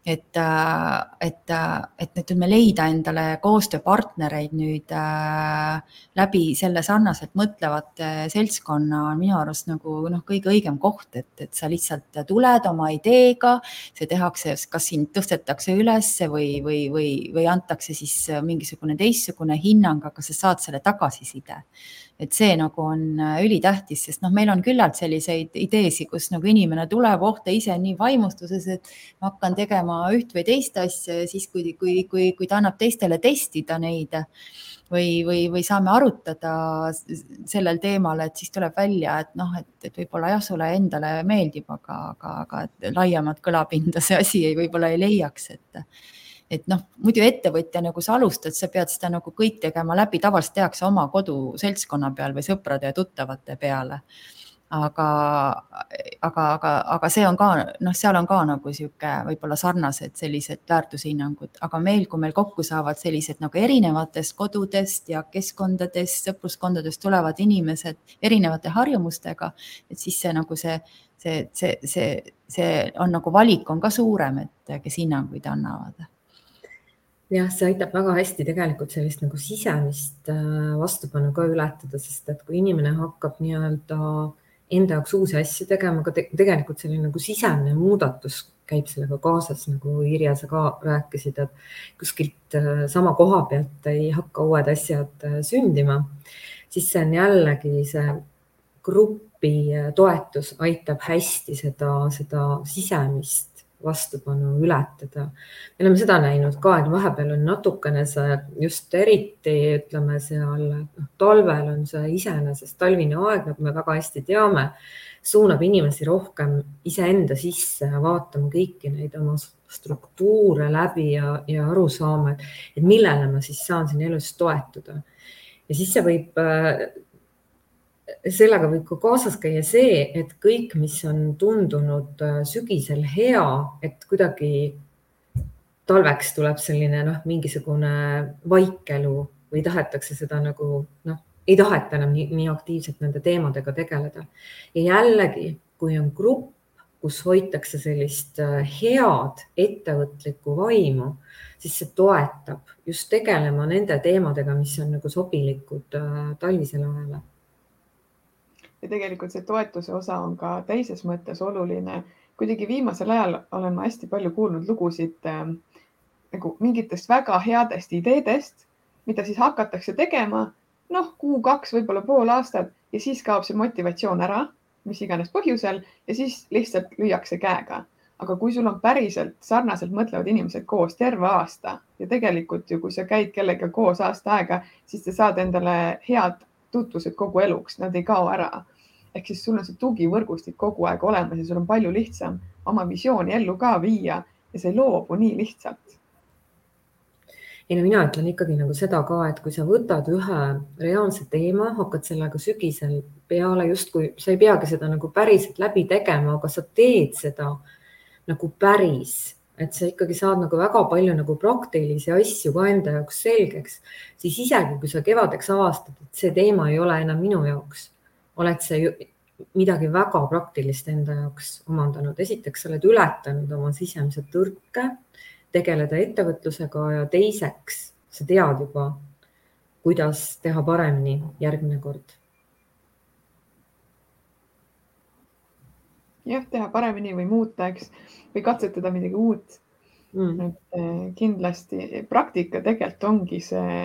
et, äh, et, äh, et nüüd me leida endale koostööpartnereid nüüd äh, läbi selle sarnaselt mõtlevate seltskonna on minu arust nagu noh, kõige õigem koht, et, et sa lihtsalt tuled oma ideega, see tehakse, kas sind tõstetakse üles või, või, või, või antakse siis mingisugune teistsugune hinnang, aga sa saad selle tagasiside et see nagu on äh, ülitähtis, sest noh, meil on küllalt selliseid ideesid, kus nagu inimene tuleb, oh ta ise on nii vaimustuses, et ma hakkan tegema üht või teist asja ja siis, kui, kui, kui, kui ta annab teistele testida neid või, või, või saame arutada sellel teemal, et siis tuleb välja, et noh, et, et võib-olla jah, sulle endale meeldib, aga, aga, aga laiemat kõlapinda see asi ei, võib-olla ei leiaks, et et noh, muidu ettevõtja nagu sa alustad, sa pead seda nagu kõik tegema läbi, tavaliselt tehakse oma koduseltskonna peal või sõprade ja tuttavate peale. aga, aga, aga, aga see on ka noh, seal on ka nagu sihuke võib-olla sarnased sellised väärtushinnangud, aga meil, kui meil kokku saavad sellised nagu erinevatest kodudest ja keskkondadest, sõpruskondadest tulevad inimesed erinevate harjumustega, et siis see nagu see see, see, see, see on nagu valik on ka suurem, et kes hinnanguid annavad jah, see aitab väga hästi tegelikult sellist nagu sisemist äh, vastupanu ka ületada, sest et kui inimene hakkab nii-öelda enda jaoks uusi asju tegema, aga te tegelikult selline nagu sisemine muudatus käib sellega kaasas, nagu Irja, sa ka rääkisid, et kuskilt äh, sama koha pealt ei hakka uued asjad äh, sündima, siis see on jällegi see grupi toetus aitab hästi seda, seda sisemist vastupanu ületada. me oleme seda näinud ka, et vahepeal on natukene see just eriti ütleme seal noh, talvel on see iseenesest talvine aeg, nagu me väga hästi teame, suunab inimesi rohkem iseenda sisse vaatama kõiki neid oma struktuure läbi ja, ja aru saama, et, millele ma siis saan siin elus toetuda. ja siis see võib sellega võib ka kaasas käia see, et kõik, mis on tundunud äh, sügisel hea, et kuidagi talveks tuleb selline noh, mingisugune vaikelu või tahetakse seda nagu noh, ei taheta enam nii, nii aktiivselt nende teemadega tegeleda. ja jällegi, kui on grupp, kus hoitakse sellist äh, head ettevõtlikku vaimu, siis see toetab just tegelema nende teemadega, mis on nagu sobilikud äh, talvisele ajale ja tegelikult see toetuse osa on ka teises mõttes oluline. kuidagi viimasel ajal olen ma hästi palju kuulnud lugusid äh, nagu mingitest väga headest ideedest, mida siis hakatakse tegema noh, kuu-kaks, võib-olla pool aastat ja siis kaob see motivatsioon ära, mis iganes põhjusel ja siis lihtsalt lüüakse käega. aga kui sul on päriselt sarnaselt mõtlevad inimesed koos terve aasta ja tegelikult ju, kui sa käid kellegagi koos aasta aega, siis sa saad endale head tutvused kogu eluks, nad ei kao ära. ehk siis sul on see tugivõrgustik kogu aeg olemas ja sul on palju lihtsam oma visiooni ellu ka viia ja see ei loobu nii lihtsalt ei no mina ütlen ikkagi nagu seda ka, et kui sa võtad ühe reaalse teema, hakkad sellega sügisel peale, justkui sa ei peagi seda nagu päriselt läbi tegema, aga sa teed seda nagu päris, et sa ikkagi saad nagu väga palju nagu praktilisi asju ka enda jaoks selgeks, siis isegi kui sa kevadeks avastad, et see teema ei ole enam minu jaoks, oled sa ju midagi väga praktilist enda jaoks omandanud. esiteks sa oled ületanud oma sisemised tõrke tegeleda ettevõtlusega ja teiseks sa tead juba, kuidas teha paremini järgmine kord. Jah, teha paremini või muuta, eks, või katsetada midagi uut mm.. et eh, kindlasti praktika tegelikult ongi see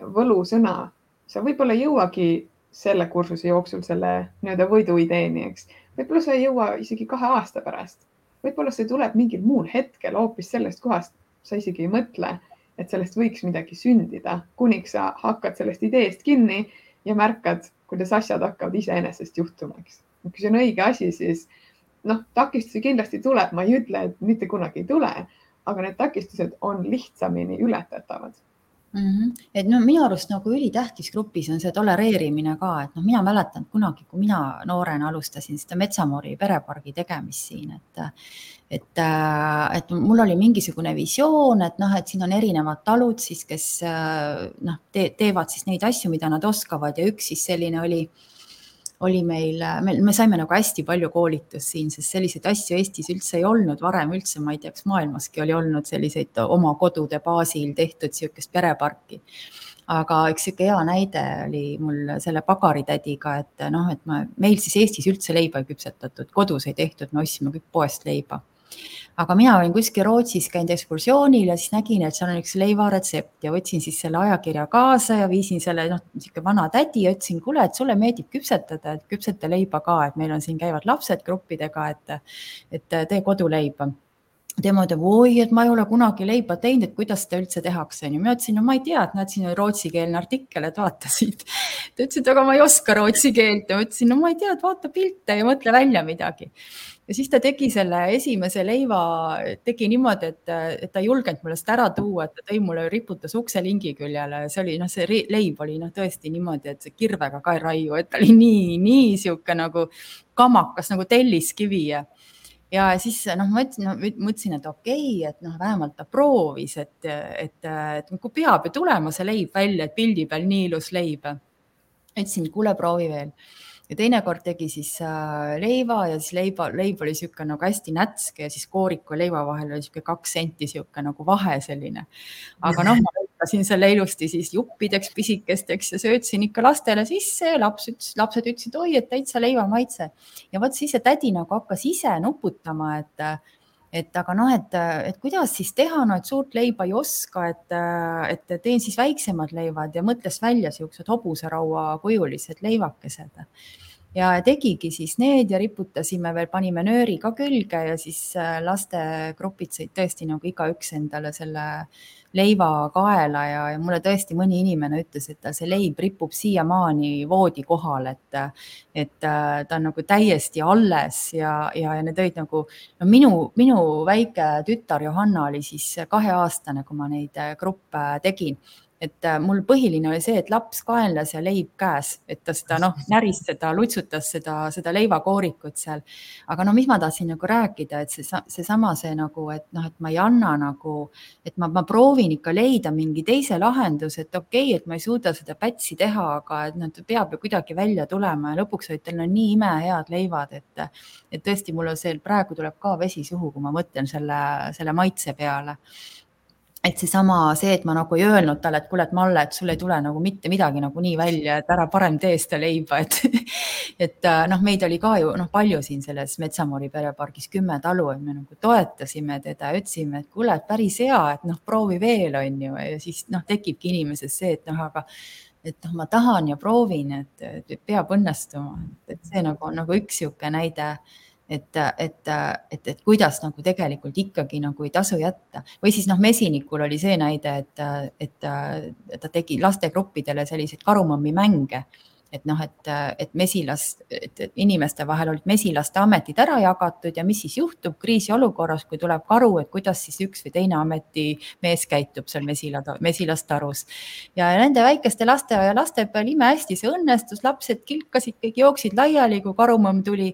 võlusõna. sa võib-olla ei jõuagi selle kursuse jooksul selle nii-öelda võiduideeni, eks. võib-olla sa ei jõua isegi kahe aasta pärast võib-olla see tuleb mingil muul hetkel hoopis sellest kohast, sa isegi ei mõtle, et sellest võiks midagi sündida, kuniks sa hakkad sellest ideest kinni ja märkad, kuidas asjad hakkavad iseenesest juhtuma, eks. kui see on õige asi, siis noh, takistusi kindlasti tuleb, ma ei ütle, et mitte kunagi ei tule, aga need takistused on lihtsamini ületatavad mm. -hmm. et no minu arust nagu ülitähtis grupis on see tolereerimine ka, et noh, mina mäletan kunagi, kui mina noorena alustasin seda Metsamoori perepargi tegemist siin, et et, et mul oli mingisugune visioon, et noh, et siin on erinevad talud siis, kes noh te, teevad siis neid asju, mida nad oskavad ja üks siis selline oli äh, oli meil, me, me saime nagu hästi palju koolitust siin, sest selliseid asju Eestis üldse ei olnud varem üldse, ma ei tea, kas maailmaski oli olnud selliseid oma kodude baasil tehtud niisugust pereparki. aga üks niisugune hea näide oli mul selle pagaritädiga, et noh, et ma, meil siis Eestis üldse leiba ei küpsetatud, kodus ei tehtud, me ostsime kõik poest leiba aga mina olin kuskil Rootsis käinud ekskursioonil ja siis nägin, et seal on üks leivaretsept ja võtsin siis selle ajakirja kaasa ja viisin selle, noh, niisugune vana tädi ja ütlesin, kuule, et sulle meeldib küpsetada, et küpseta leiba ka, et meil on siin käivad lapsed gruppidega, et, et tee koduleiba tema ütleb, oi, et ma ei ole kunagi leiba teinud, et kuidas seda üldse tehakse, onju. mina ütlesin, no ma ei tea, et näed, siin on rootsikeelne artikkel, et vaata siit. ta ütles, et aga ma ei oska rootsi keelt ja ma ütlesin, no ma ei tea, et vaata pilte ja mõtle välja midagi ja siis ta tegi selle esimese leiva, tegi niimoodi, et, et ta ei julgenud mulle seda ära tuua, et ta tõi mulle, riputas ukselingi küljele, see oli noh, see leib oli noh, tõesti niimoodi, et see kirvega ka ei raiu, et ta oli nii, nii sihuke nagu kamakas nagu telliskivi. Ja ja siis noh, ma ütlesin no,, mõtlesin, et okei okay,, et noh, vähemalt ta proovis, et, et, et kui peab ju tulema see leib välja, et pildi peal nii ilus leib. ütlesin, kuule, proovi veel ja teinekord tegi siis äh, leiva ja siis leiba, leib oli niisugune nagu hästi nätske ja siis kooriku ja leiva vahel oli niisugune kaks senti niisugune nagu vahe selline. aga noh, ma lõikasin selle ilusti siis juppideks, pisikesteks ja söötsin ikka lastele sisse ja laps ütles, lapsed ütlesid, oi, et täitsa leiva maitse. ja vot siis see tädi nagu hakkas ise nuputama, et et aga noh, et, et kuidas siis teha, no et suurt leiba ei oska, et, et teen siis väiksemad leivad ja mõtles välja siuksed hobuseraua kujulised leivakesed ja tegigi siis need ja riputasime veel, panime nööri ka külge ja siis äh, lastegrupid sõid tõesti nagu igaüks endale selle leiva kaela ja, ja mulle tõesti mõni inimene ütles, et tal see leib ripub siiamaani voodi kohal, et, et äh, ta on nagu täiesti alles ja, ja, ja need olid nagu, no minu, minu väike tütar Johanna oli siis kaheaastane, kui ma neid äh, gruppe tegin et äh, mul põhiline oli see, et laps kaenlas ja leib käes, et ta seda noh, näris seda, lutsutas seda, seda leivakoorikut seal. aga no mis ma tahtsin nagu rääkida, et see, seesama see nagu, et noh, et ma ei anna nagu, et ma, ma proovin ikka leida mingi teise lahenduse, et okei okay,, et ma ei suuda seda pätsi teha, aga et noh, ta peab ju kuidagi välja tulema ja lõpuks olid tal no nii imehead leivad, et, et tõesti, mul on see praegu tuleb ka vesi suhu, kui ma mõtlen selle, selle maitse peale et seesama, see, et ma nagu ei öelnud talle, et kuule, et Malle, et sul ei tule nagu mitte midagi nagunii välja, et ära parem tee seda leiba, et [laughs] et äh, noh, meid oli ka ju noh, palju siin selles Metsamoori perepargis kümme talu, et me nagu toetasime teda ütlesime, et kuule, et päris hea, et noh, proovi veel, on ju, ja siis noh, tekibki inimeses see, et noh, aga et noh, ma tahan ja proovin, et peab õnnestuma, et see nagu on nagu üks niisugune näide et, et, et, et kuidas nagu tegelikult ikkagi nagu ei tasu jätta. Või siis noh, mesinikul oli see näide, et, et, ta tegi lastegruppidele selliseid karumammi mänge et noh, et, et mesilas, et inimeste vahel olid mesilaste ametid ära jagatud ja mis siis juhtub kriisiolukorras, kui tuleb karu, et kuidas siis üks või teine ametimees käitub seal mesila, mesilastarus. ja nende väikeste laste ja laste peal imehästi see õnnestus, lapsed kilkasid, kõik jooksid laiali, kui karumamm tuli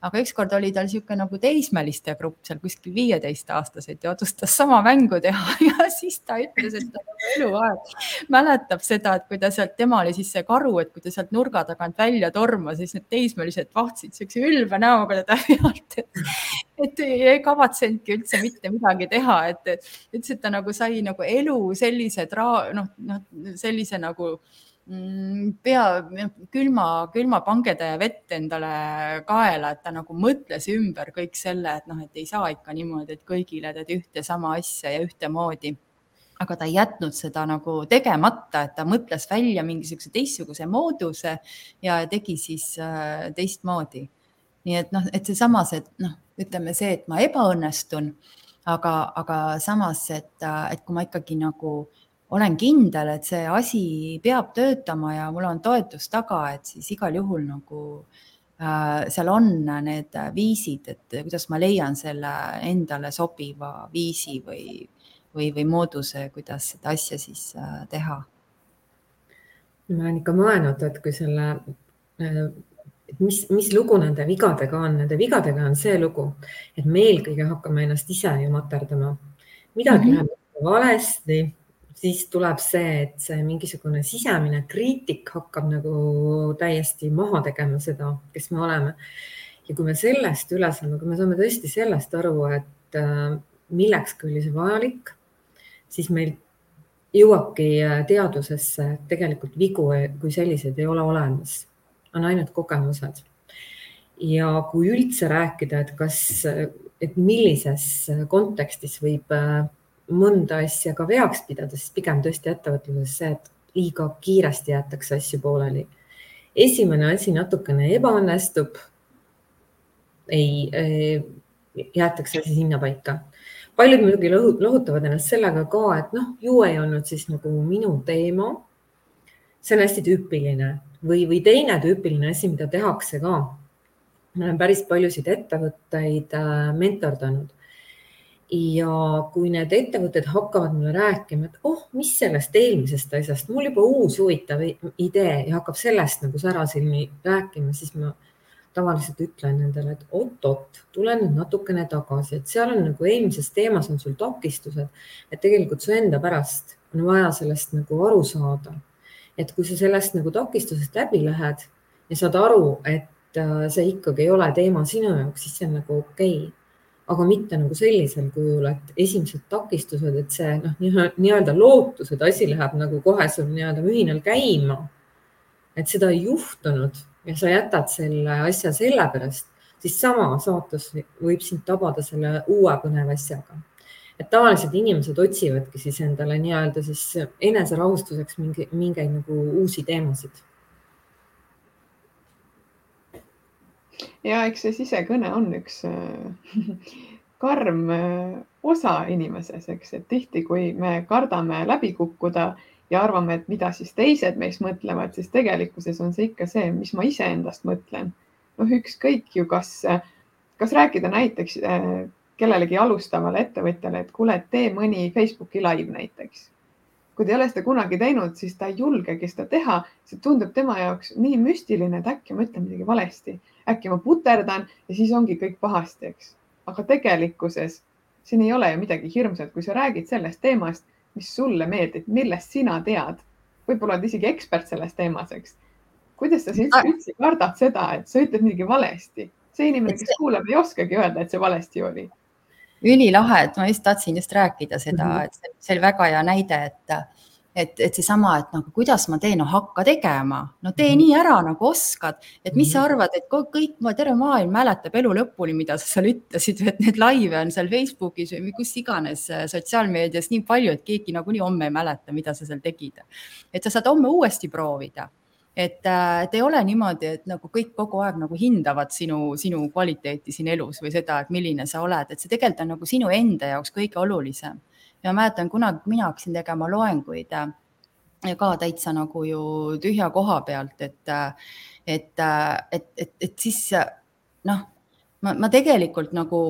aga ükskord oli tal niisugune nagu teismeliste grupp seal kuskil viieteistaastaseid ja otsustas sama mängu teha [laughs] ja siis ta ütles, et ta nagu eluaeg. Mäletab seda, et kui ta sealt, tema oli siis see karu, et kui ta sealt nurga tagant välja tormas, siis need teismelised vahtsid niisuguse ülbe näoga teda [laughs] pealt, et, ei kavatsenudki üldse mitte midagi teha, et ütles, et ta nagu sai nagu elu sellise tra-, noh, noh sellise nagu pea külma, külma pangetäie vett endale kaela, et ta nagu mõtles ümber kõik selle, et noh, et ei saa ikka niimoodi, et kõigile teed ühte sama asja ja ühtemoodi. aga ta ei jätnud seda nagu tegemata, et ta mõtles välja mingisuguse teistsuguse mooduse ja tegi siis äh, teistmoodi. nii et noh, et seesamas, et noh, ütleme see, et ma ebaõnnestun, aga, aga samas, et, et kui ma ikkagi nagu olen kindel, et see asi peab töötama ja mul on toetus taga, et siis igal juhul nagu äh, seal on need viisid, et kuidas ma leian selle endale sobiva viisi või, või, või mooduse, kuidas seda asja siis äh, teha. ma olen ikka mõelnud, et kui selle, äh, et mis, mis lugu nende vigadega on, nende vigadega on see lugu, et me eelkõige hakkame ennast ise ju materdama. midagi mm -hmm. läheb valesti siis tuleb see, et see mingisugune sisemine kriitik hakkab nagu täiesti maha tegema seda, kes me oleme. ja kui me sellest üle saame, kui me saame tõesti sellest aru, et äh, millekski oli see vajalik, siis meil jõuabki äh, teadusesse, et tegelikult vigu kui selliseid ei ole olemas, on ainult kogemused. ja kui üldse rääkida, et kas, et millises kontekstis võib äh, mõnda asja ka veaks pidada, siis pigem tõesti ettevõtluses see, et liiga kiiresti jäetakse asju pooleli. esimene asi natukene ebaõnnestub. ei, jäetakse asi sinnapaika. paljud muidugi lohutavad ennast sellega ka, et noh, ju ei olnud siis nagu minu teema. see on hästi tüüpiline või, või teine tüüpiline asi, mida tehakse ka. ma olen päris paljusid ettevõtteid äh, mentordanud ja kui need ettevõtted hakkavad mulle rääkima, et oh, mis sellest eelmisest asjast, mul juba uus huvitav idee ja hakkab sellest nagu särasilmi rääkima, siis ma tavaliselt ütlen nendele, et oot-oot, tule nüüd natukene tagasi, et seal on nagu eelmises teemas on sul takistused, et tegelikult su enda pärast on vaja sellest nagu aru saada. et kui sa sellest nagu takistusest läbi lähed ja saad aru, et äh, see ikkagi ei ole teema sinu jaoks, siis see on nagu okei okay aga mitte nagu sellisel kujul, et esimesed takistused, et see noh, nii-öelda lootus, et asi läheb nagu kohe sul nii-öelda mühinal käima. et seda ei juhtunud ja sa jätad selle asja sellepärast, siis sama saatus võib sind tabada selle uue põneva asjaga. et tavaliselt inimesed otsivadki siis endale nii-öelda siis eneserahustuseks mingi, mingeid nagu uusi teemasid ja eks see sisekõne on üks äh, karm äh, osa inimeses, eks, et tihti, kui me kardame läbi kukkuda ja arvame, et mida siis teised meist mõtlevad, siis tegelikkuses on see ikka see, mis ma iseendast mõtlen. noh, ükskõik ju, kas, kas rääkida näiteks äh, kellelegi alustavale ettevõtjale, et kuule, tee mõni Facebooki live näiteks kui ta ei ole seda kunagi teinud, siis ta ei julgegi seda teha, see tundub tema jaoks nii müstiline, et äkki ma ütlen midagi valesti, äkki ma puterdan ja siis ongi kõik pahasti, eks. aga tegelikkuses siin ei ole ju midagi hirmsat, kui sa räägid sellest teemast, mis sulle meeldib, millest sina tead. võib-olla oled isegi ekspert selles teemas, eks. kuidas sa siis üldse kardad seda, et sa ütled midagi valesti? see inimene, kes kuulab, ei oskagi öelda, et see valesti oli ülilahe, et ma just tahtsin just rääkida seda mm, -hmm. et see oli väga hea näide, et, et, et seesama, et nagu kuidas ma teen, no hakka tegema, no tee nii ära nagu oskad, et mis sa arvad, et kõik, terve maailm mäletab elu lõpuni, mida sa seal ütlesid, et neid laive on seal Facebookis või kus iganes äh, sotsiaalmeedias nii palju, et keegi nagunii homme ei mäleta, mida sa seal tegid. et sa saad homme uuesti proovida et, äh, et ei ole niimoodi, et nagu kõik kogu aeg nagu hindavad sinu, sinu kvaliteeti siin elus või seda, et milline sa oled, et see tegelikult on nagu sinu enda jaoks kõige olulisem. Ja mäletan kunagi, kui mina hakkasin tegema loenguid äh, ka täitsa nagu ju tühja koha pealt, et, äh, et, et, et, et siis noh, ma, ma tegelikult nagu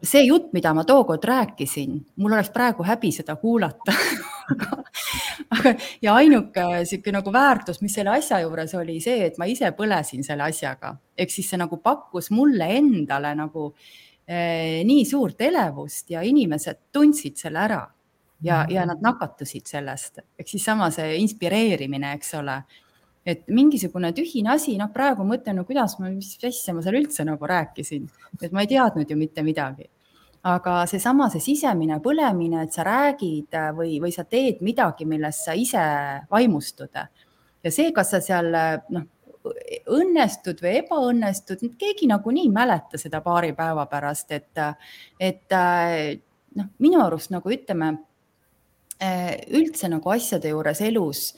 see jutt, mida ma tookord rääkisin, mul oleks praegu häbi seda kuulata [laughs] [laughs] aga, ja ainuke niisugune nagu väärtus, mis selle asja juures oli see, et ma ise põlesin selle asjaga, ehk siis see nagu pakkus mulle endale nagu äh, Eh, nii suurt elevust ja inimesed tundsid selle ära ja, ja nad nakatusid sellest, ehk siis sama see inspireerimine, eks ole. et mingisugune tühine asi, noh, praegu mõtlen, no kuidas ma, mis asja ma seal üldse nagu rääkisin, et ma ei teadnud ju mitte midagi. Aga seesama, see sisemine põlemine, et sa räägid või, või sa teed midagi, millest sa ise vaimustud. Ja see, kas sa seal noh, õnnestud või ebaõnnestud, keegi nagunii ei mäleta seda paari päeva pärast, et, et noh, minu arust nagu ütleme, üldse nagu asjade juures elus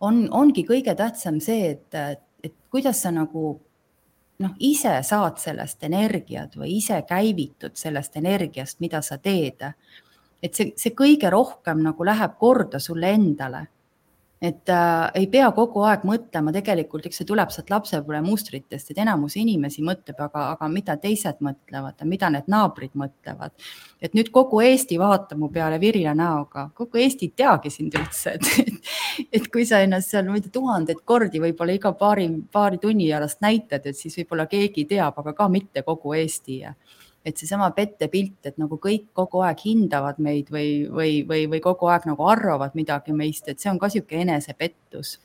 on, ongi kõige tähtsam see, et, et kuidas sa nagu noh, ise saad sellest energiat või ise käivitud sellest energiast, mida sa teed. et see, see kõige rohkem nagu läheb korda sulle endale et äh, ei pea kogu aeg mõtlema, tegelikult eks see tuleb sealt lapsepõlve mustritest, et enamus inimesi mõtleb, aga, aga mida teised mõtlevad, mida need naabrid mõtlevad. et nüüd kogu Eesti vaatab mu peale virila näoga, kogu Eesti ei teagi sind üldse, et, et kui sa ennast seal, ma ei tea, tuhandeid kordi võib-olla iga paari, paari tunni pärast näitad, et siis võib-olla keegi teab, aga ka mitte kogu Eesti et seesama pettepilt, et nagu kõik kogu aeg hindavad meid või, või, või, või kogu aeg nagu arvavad midagi meist, et see on ka niisugune enesepettus.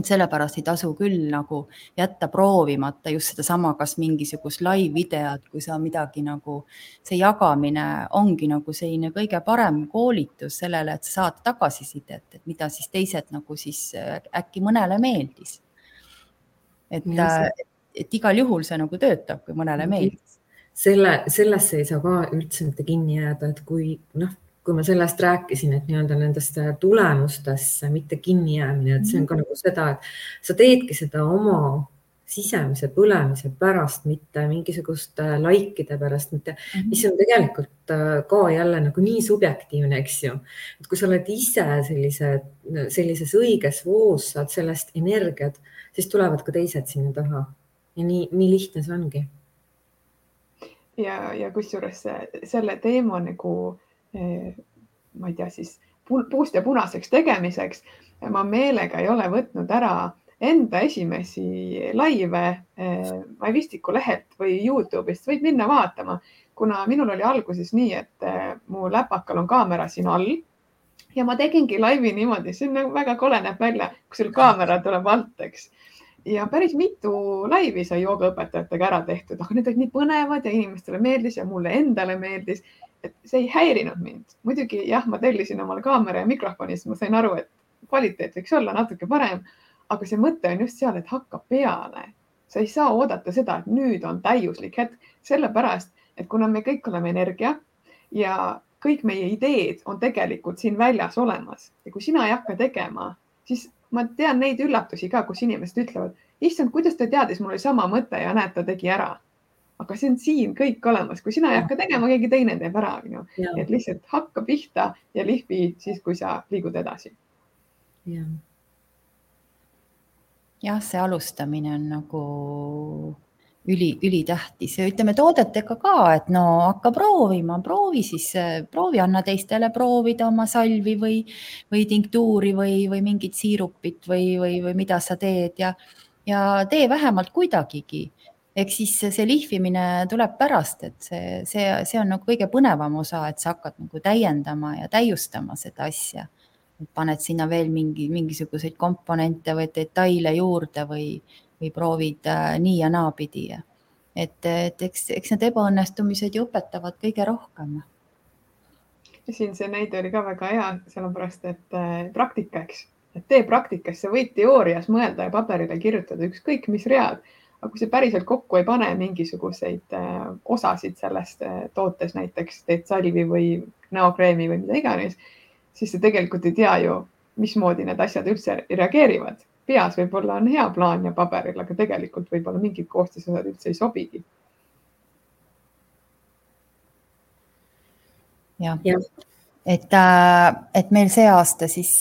Et sellepärast ei tasu küll nagu jätta proovimata just sedasama, kas mingisugust live-videot, kui sa midagi nagu, see jagamine ongi nagu selline kõige parem koolitus sellele, et sa saad tagasisidet, et mida siis teised nagu siis äh, äkki mõnele meeldis. et, et igal juhul see nagu töötab, kui mõnele meeldis selle, sellesse ei saa ka üldse mitte kinni jääda, et kui noh, kui ma sellest rääkisin, et nii-öelda nendest tulemustesse mitte kinnijäämine, et see on ka nagu seda, et sa teedki seda oma sisemise põlemise pärast, mitte mingisuguste likeide pärast, mitte, mhm. mis on tegelikult äh, ka jälle nagu nii subjektiivne, eks ju. et kui sa oled ise sellise, sellises õiges voos, saad sellest energiat, siis tulevad ka teised sinna taha. ja nii, nii lihtne see ongi ja, ja kusjuures selle teema nagu ma ei tea, siis puust ja punaseks tegemiseks ma meelega ei ole võtnud ära enda esimesi laive eh, Mavistiku lehelt või Youtube'ist, võid minna vaatama, kuna minul oli alguses nii, et eh, mu läpakal on kaamera siin all ja ma tegingi laivi niimoodi, see on nagu väga kole näeb välja, kui sul kaamera tuleb alt, eks ja päris mitu laivi sai joogaõpetajatega ära tehtud, aga need olid nii põnevad ja inimestele meeldis ja mulle endale meeldis, et see ei häirinud mind. muidugi jah, ma tellisin omale kaamera ja mikrofoni, siis ma sain aru, et kvaliteet võiks olla natuke parem. aga see mõte on just seal, et hakkab peale. sa ei saa oodata seda, et nüüd on täiuslik hetk, sellepärast et kuna me kõik oleme energia ja kõik meie ideed on tegelikult siin väljas olemas ja kui sina ei hakka tegema, siis ma tean neid üllatusi ka, kus inimesed ütlevad, issand, kuidas ta teadis, mul oli sama mõte ja näed, ta tegi ära. aga see on siin kõik olemas, kui sina ei hakka tegema, keegi teine teeb ära, onju. et lihtsalt hakka pihta ja lihvi siis, kui sa liigud edasi. jah, jah, see alustamine on nagu üli, ülitähtis ja ütleme toodetega ka, et no hakka proovima, proovi siis, proovi, anna teistele proovida oma salvi või, või tinktuuri või, või mingit siirupit või, või, või mida sa teed ja, ja tee vähemalt kuidagigi. eks siis see lihvimine tuleb pärast, et see, see, see on nagu kõige põnevam osa, et sa hakkad nagu täiendama ja täiustama seda asja. paned sinna veel mingi, mingisuguseid komponente või detaile juurde või või proovid äh, nii ja naapidi. et, et eks, eks need ebaõnnestumised ju õpetavad kõige rohkem. siin see näide oli ka väga hea, sellepärast et äh, praktika, eks, et tee praktikas, sa võid teoorias mõelda ja paberile kirjutada ükskõik mis read, aga kui sa päriselt kokku ei pane mingisuguseid äh, osasid sellest tootes, näiteks teed salvi või näokreemi või mida iganes, siis sa tegelikult ei tea ju, mismoodi need asjad üldse reageerivad. Peas võib-olla on hea plaan ja paberil, aga tegelikult võib-olla mingid koostisosad üldse ei sobigi. jah ja. et, äh, et meil see aasta siis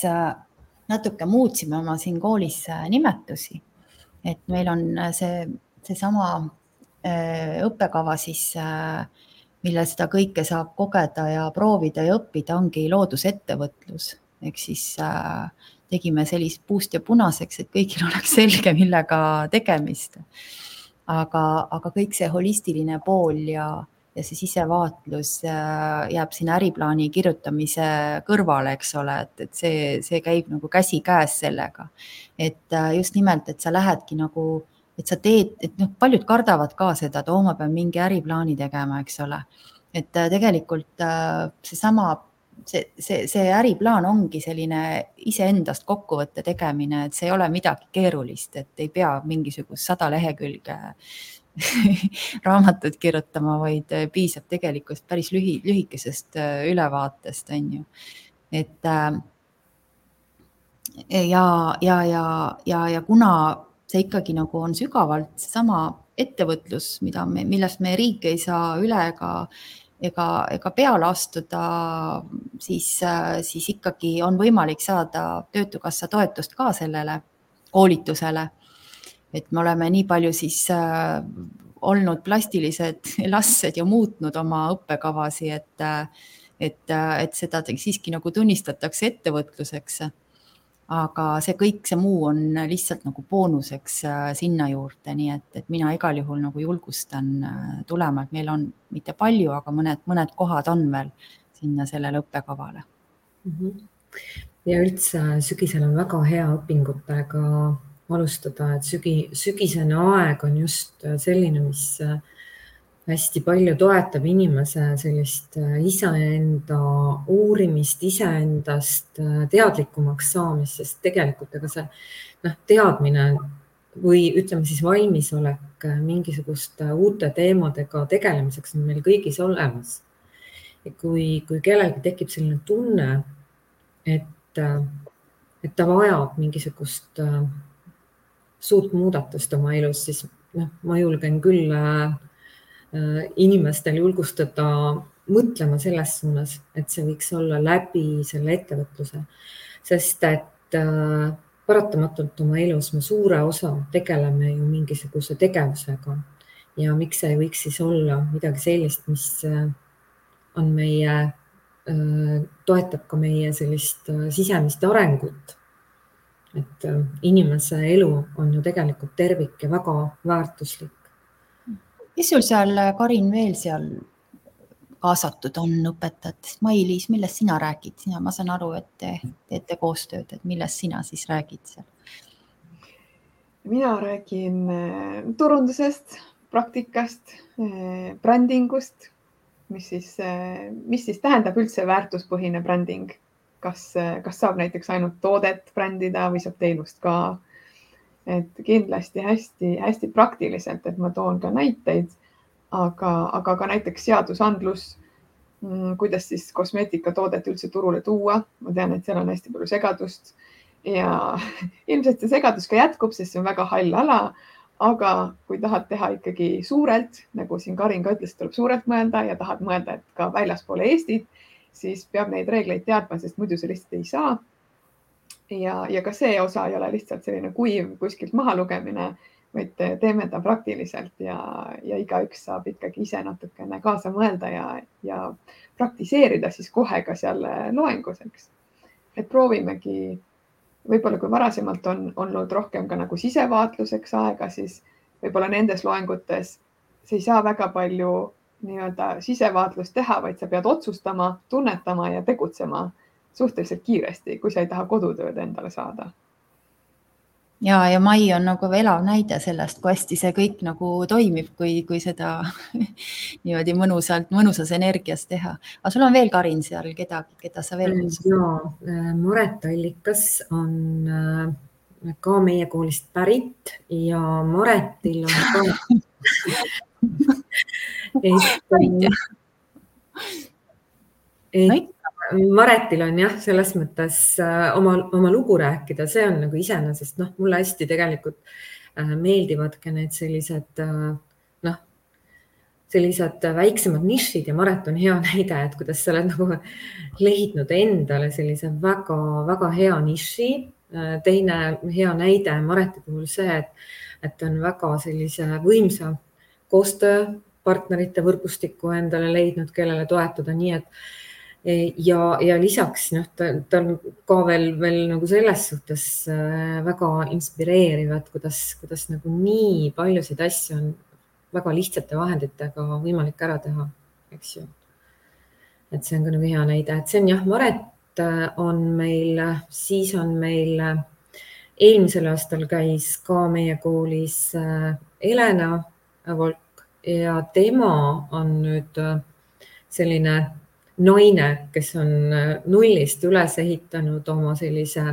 natuke muutsime oma siin koolis nimetusi et meil on äh, see, seesama äh, õppekava siis, äh, mille seda kõike saab kogeda ja proovida ja õppida, ongi loodusettevõtlus ehk siis tegime sellist puust ja punaseks, et kõigil [laughs] oleks selge, millega tegemist. aga, aga kõik see holistiline pool ja, ja see sisevaatlus jääb sinna äriplaani kirjutamise kõrvale, eks ole, et, et see, see käib nagu käsikäes sellega. et äh, just nimelt, et sa lähedki nagu, et sa teed, et noh, paljud kardavad ka seda, et oo, ma pean mingi äriplaani tegema, eks ole. et äh, tegelikult äh, seesama see, see, see äriplaan ongi selline iseendast kokkuvõtte tegemine, et see ei ole midagi keerulist, et ei pea mingisugust sada lehekülge [laughs] raamatut kirjutama, vaid äh, piisab tegelikult päris lühi, lühikesest äh, ülevaatest, on ju. et äh, ja, ja, ja, ja, ja kuna see ikkagi nagu on sügavalt seesama ettevõtlus, mida me, millest meie riik ei saa üle ega, ega, ega peale astuda, siis, siis ikkagi on võimalik saada Töötukassa toetust ka sellele koolitusele et me oleme nii palju siis äh, olnud plastilised [laughs] lastsed ja muutnud oma õppekavasi, et, äh, et, äh, et seda siiski nagu tunnistatakse ettevõtluseks. Aga see kõik, see muu on lihtsalt nagu boonuseks sinna juurde, nii et, et mina igal juhul nagu julgustan tulema, et meil on mitte palju, aga mõned, mõned kohad on veel sinna sellele õppekavale mm. -hmm. ja üldse sügisel on väga hea õpingutega alustada, et sügi, sügisene aeg on just äh, selline, mis äh, hästi palju toetab inimese sellist äh, iseenda uurimist, iseendast teadlikumaks saamist, sest tegelikult ega see noh, teadmine või ütleme siis valmisolek mingisuguste uute teemadega tegelemiseks on meil kõigis olemas. kui, kui kellelgi tekib selline tunne, et, et ta vajab mingisugust suurt muudatust oma elus, siis noh, ma julgen küll äh, äh, inimestel julgustada mõtlema selles suunas, et see võiks olla läbi selle ettevõtluse, sest et äh, paratamatult oma elus me suure osa tegeleme ju mingisuguse tegevusega. Ja miks ei võiks siis olla midagi sellist, mis on meie, toetab ka meie sellist sisemist arengut. Et äh, inimese elu on ju tegelikult tervik ja väga väärtuslik. Kes sul seal, Karin, veel seal kaasatud on õpetajatest? Mailis, millest sina räägid, sina, ma saan aru, et te teete koostööd, et millest sina siis räägid seal? mina räägin äh, turundusest, praktikast, äh, brändingust, mis siis, mis siis tähendab üldse väärtuspõhine bränding kas, kas saab näiteks ainult toodet brändida või saab teenust ka. Et kindlasti hästi-hästi praktiliselt, et ma toon ka näiteid, aga, aga ka näiteks seadusandlus, mm, kuidas siis kosmeetikatoodet üldse turule tuua. ma tean, et seal on hästi palju segadust ja [laughs] ilmselt see segadus ka jätkub, sest see on väga hall ala aga kui tahad teha ikkagi suurelt, nagu siin Karin ka ütles, tuleb suurelt mõelda ja tahad mõelda, et ka väljaspoole Eestit, siis peab neid reegleid teadma, sest muidu sa lihtsalt ei saa. Ja, ja ka see osa ei ole lihtsalt selline kuiv kuskilt mahalugemine, vaid teeme ta praktiliselt ja, ja igaüks saab ikkagi ise natukene kaasa mõelda ja, ja praktiseerida siis kohe ka seal loengus, eks. et proovimegi, võib-olla kui varasemalt on olnud rohkem ka nagu sisevaatluseks aega, siis võib-olla nendes loengutes sa ei saa väga palju nii-öelda sisevaatlust teha, vaid sa pead otsustama, tunnetama ja tegutsema suhteliselt kiiresti, kui sa ei taha kodutööd endale saada. ja, ja Mai on nagu elav näide sellest, kui hästi see kõik nagu toimib, kui, kui seda [laughs] niimoodi mõnusalt, mõnusas energias teha. aga sul on veel, Karin, seal kedagi, keda sa veel kutsud? ja, Maret Allikas on äh, ka meie koolist pärit ja Maretil on ka [laughs] [laughs] et, et Maretil on jah, selles mõttes äh, oma, oma lugu rääkida, see on nagu iseenesest noh, mulle hästi tegelikult äh, meeldivadki need sellised äh, noh, sellised väiksemad nišid ja Maret on hea [laughs] näide, et kuidas sa oled nagu leidnud endale sellise väga-väga hea niši. teine hea näide Mareti puhul see, et, et on väga sellise võimsa koostööpartnerite võrgustiku endale leidnud, kellele toetuda, nii et ja, ja lisaks noh, ta, ta on ka veel, veel nagu selles suhtes äh, väga inspireeriv, et kuidas, kuidas nagu nii paljusid asju on väga lihtsate vahenditega võimalik ära teha, eks ju. et see on ka nagu hea näide, et see on jah, Maret äh, on meil, siis on meil äh, eelmisel aastal käis ka meie koolis Helena Volk ja tema on nüüd selline naine, kes on äh, nullist üles ehitanud oma sellise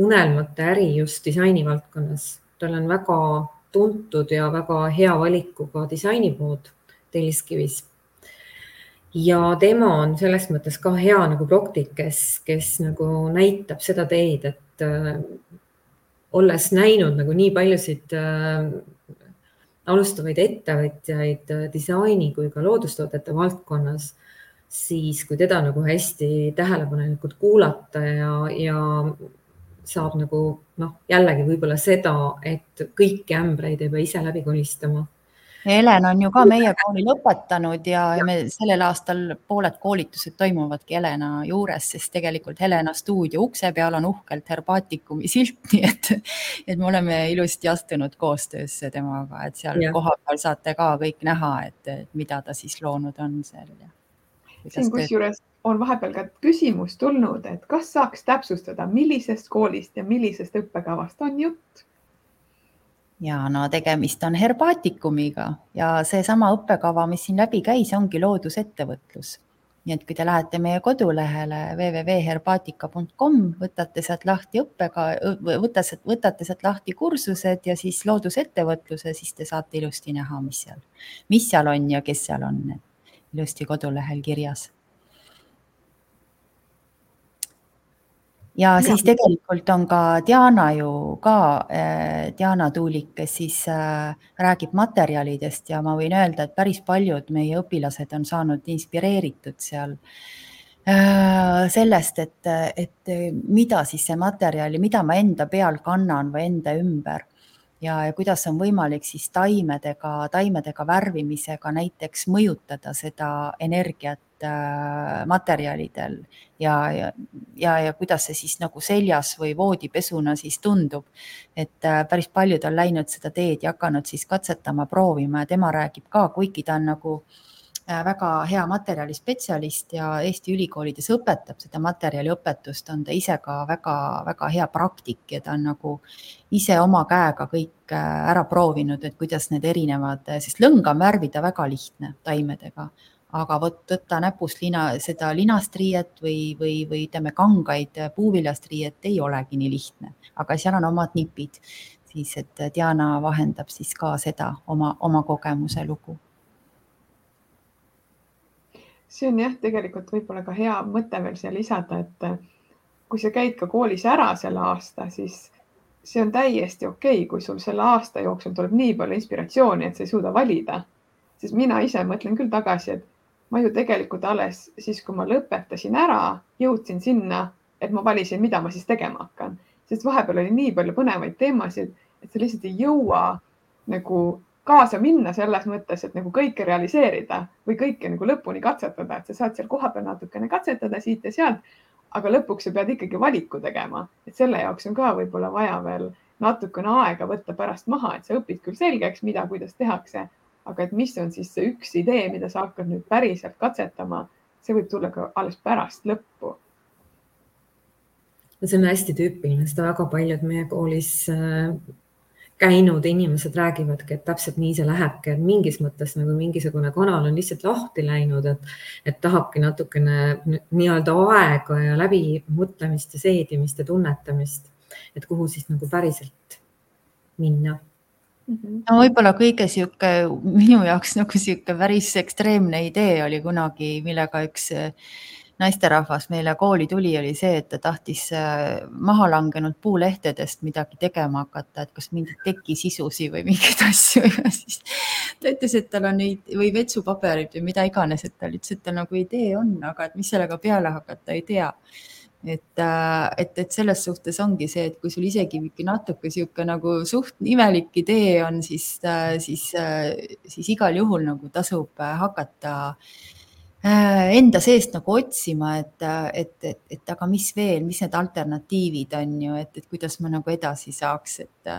unelmate äri just disaini valdkonnas. tal on väga tuntud ja väga hea valikuga disainipood Telliskivis. ja tema on selles mõttes ka hea nagu praktik, kes, kes nagu näitab seda teed, et äh, olles näinud nagu nii paljusid äh, alustavaid ettevõtjaid äh, disaini kui ka loodustoodete valdkonnas siis kui teda nagu hästi tähelepanelikult kuulata ja, ja saab nagu noh, jällegi võib-olla seda, et kõiki ämbreid ei pea ise läbi kolistama. Helen on ju ka meie kooli lõpetanud ja, ja me sellel aastal pooled koolitused toimuvadki Helena juures, sest tegelikult Helena stuudio ukse peal on uhkelt Herbaatikumi silt, [laughs] nii et, et me oleme ilusti astunud koostöösse temaga, et seal ja. kohapeal saate ka kõik näha, et mida ta siis loonud on seal siin kusjuures on vahepeal ka küsimus tulnud, et kas saaks täpsustada, millisest koolist ja millisest õppekavast on jutt? ja no tegemist on herbaatikumiga ja seesama õppekava, mis siin läbi käis, ongi loodusettevõtlus. nii et kui te lähete meie kodulehele www.herbaatika.com, võtate sealt lahti õppega, võtate, võtate sealt lahti kursused ja siis loodusettevõtluse, siis te saate ilusti näha, mis seal, mis seal on ja kes seal on ilusti kodulehel kirjas. ja siis tegelikult on ka Diana ju ka, äh, Diana Tuulik, kes siis äh, räägib materjalidest ja ma võin öelda, et päris paljud meie õpilased on saanud inspireeritud seal äh, sellest, et, et mida siis see materjal ja mida ma enda peal kannan või enda ümber ja, ja kuidas on võimalik siis taimedega, taimedega värvimisega näiteks mõjutada seda energiat äh, materjalidel ja, ja, ja, ja kuidas see siis nagu seljas või voodipesuna siis tundub. et äh, päris paljud on läinud seda teed ja hakanud siis katsetama, proovima ja tema räägib ka, kuigi ta on nagu äh, väga hea materjalispetsialist ja Eesti ülikoolides õpetab seda materjaliõpetust, on ta ise ka väga-väga hea praktik ja ta on nagu ise oma käega kõik äh, ära proovinud, et kuidas need erinevad, sest lõnga on värvida väga lihtne taimedega, aga vot võtta näpust lina, seda linast riiet või, või, või ütleme, kangaid puuviljast riiet ei olegi nii lihtne, aga seal on omad nipid, siis et Diana vahendab siis ka seda oma, oma kogemuse lugu see on jah, tegelikult võib-olla ka hea mõte veel siia lisada, et äh, kui sa käid ka koolis ära selle aasta, siis see on täiesti okei okay,, kui sul selle aasta jooksul tuleb nii palju inspiratsiooni, et sa ei suuda valida. sest mina ise mõtlen küll tagasi, et ma ju tegelikult alles siis, kui ma lõpetasin ära, jõudsin sinna, et ma valisin, mida ma siis tegema hakkan, sest vahepeal oli nii palju põnevaid teemasid, et sa lihtsalt ei jõua nagu kaasa minna selles mõttes, et nagu kõike realiseerida või kõike nagu lõpuni katsetada, et sa saad seal kohapeal natukene katsetada siit ja sealt. aga lõpuks sa pead ikkagi valiku tegema, et selle jaoks on ka võib-olla vaja veel natukene aega võtta pärast maha, et sa õpid küll selgeks, mida, kuidas tehakse, aga et mis on siis see üks idee, mida sa hakkad nüüd päriselt katsetama, see võib tulla ka alles pärast lõppu no see on hästi tüüpiline, seda väga paljud meie koolis äh, käinud inimesed räägivadki, et täpselt nii see lähebki, et mingis mõttes nagu mingisugune kanal on lihtsalt lahti läinud, et, et tahabki natukene nii-öelda aega ja läbimõtlemist ja seedimist ja tunnetamist, et kuhu siis nagu päriselt minna mhm. no võib-olla kõige sihuke minu jaoks nagu sihuke päris ekstreemne idee oli kunagi, millega üks naisterahvas meile kooli tuli, oli see, et ta tahtis äh, maha langenud puulehtedest midagi tegema hakata, et kas mingeid tekisisusi või mingeid [laughs] asju. Ja siis ta ütles, et tal on neid või vetsupaberid või mida iganes, et tal ütles, et tal nagu idee on, aga et mis sellega peale hakata, ei tea. Et, äh, et, et selles suhtes ongi see, et kui sul isegi natuke sihuke nagu suht imelik idee on, siis, äh, siis, siis igal juhul nagu tasub hakata Äh, enda seest nagu otsima, et, et, et, et aga mis veel, mis need alternatiivid on ju, et, et kuidas ma nagu edasi saaks, et,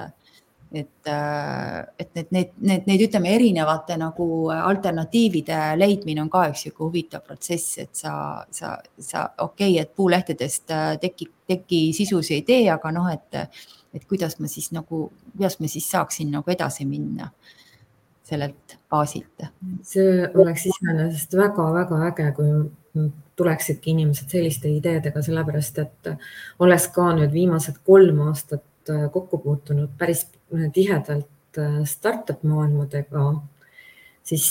et, et need, need, need, need ütleme erinevate nagu alternatiivide leidmine on ka üks sihuke huvitav protsess, et sa, sa, sa okei okay,, et puulehtedest teki, tekisisusi ei tee, aga noh, et, et kuidas ma siis nagu, kuidas ma siis saaksin nagu edasi minna sellelt baasilt? see oleks iseenesest väga-väga äge, kui tuleksidki inimesed selliste ideedega, sellepärast et olles ka nüüd viimased kolm aastat kokku puutunud päris tihedalt startup maailmadega, siis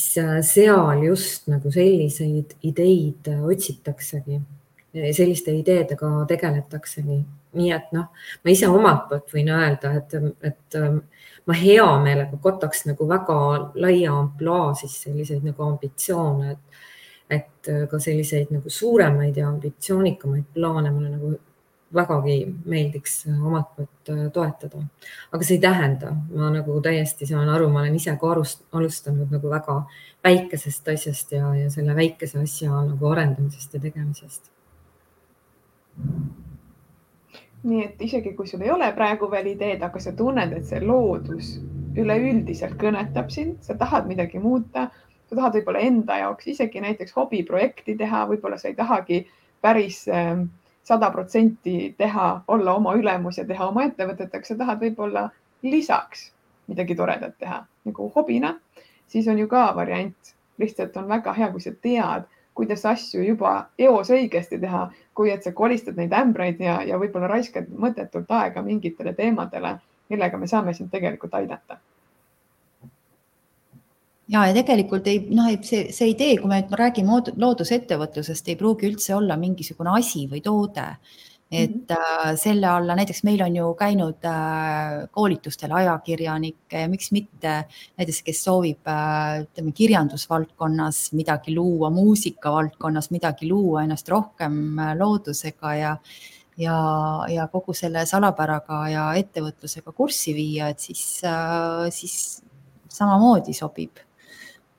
seal just nagu selliseid ideid otsitaksegi, selliste ideedega tegeletaksegi. nii et noh, ma ise omalt poolt võin öelda, et, et ma hea meelega kataks nagu väga laia ampluaa siis selliseid nagu ambitsioone, et, et ka selliseid nagu suuremaid ja ambitsioonikamaid plaane mulle nagu vägagi meeldiks omalt poolt äh, toetada. aga see ei tähenda, ma nagu täiesti saan aru, ma olen ise ka arust, alustanud nagu väga väikesest asjast ja, ja selle väikese asja nagu arendamisest ja tegemisest nii et isegi kui sul ei ole praegu veel ideed, aga sa tunned, et see loodus üleüldiselt kõnetab sind, sa tahad midagi muuta, sa tahad võib-olla enda jaoks isegi näiteks hobiprojekti teha, võib-olla sa ei tahagi päris ähm, sada protsenti teha, olla oma ülemus ja teha oma ettevõtet, aga sa tahad võib-olla lisaks midagi toredat teha nagu hobina, siis on ju ka variant. lihtsalt on väga hea, kui sa tead kuidas asju juba eos õigesti teha, kui et sa kolistad neid ämbreid ja, ja võib-olla raiskad mõttetult aega mingitele teemadele, millega me saame sind tegelikult aidata. Ja, ja tegelikult ei, noh, see, see idee, kui me räägime loodusettevõtlusest, ei pruugi üldse olla mingisugune asi või toode et mm -hmm. selle alla näiteks meil on ju käinud äh, koolitustel ajakirjanikke ja miks mitte näiteks, kes soovib, äh, ütleme kirjandusvaldkonnas midagi luua, muusika valdkonnas midagi luua, ennast rohkem loodusega ja ja, ja kogu selle salapäraga ja ettevõtlusega kurssi viia, et siis, siis samamoodi sobib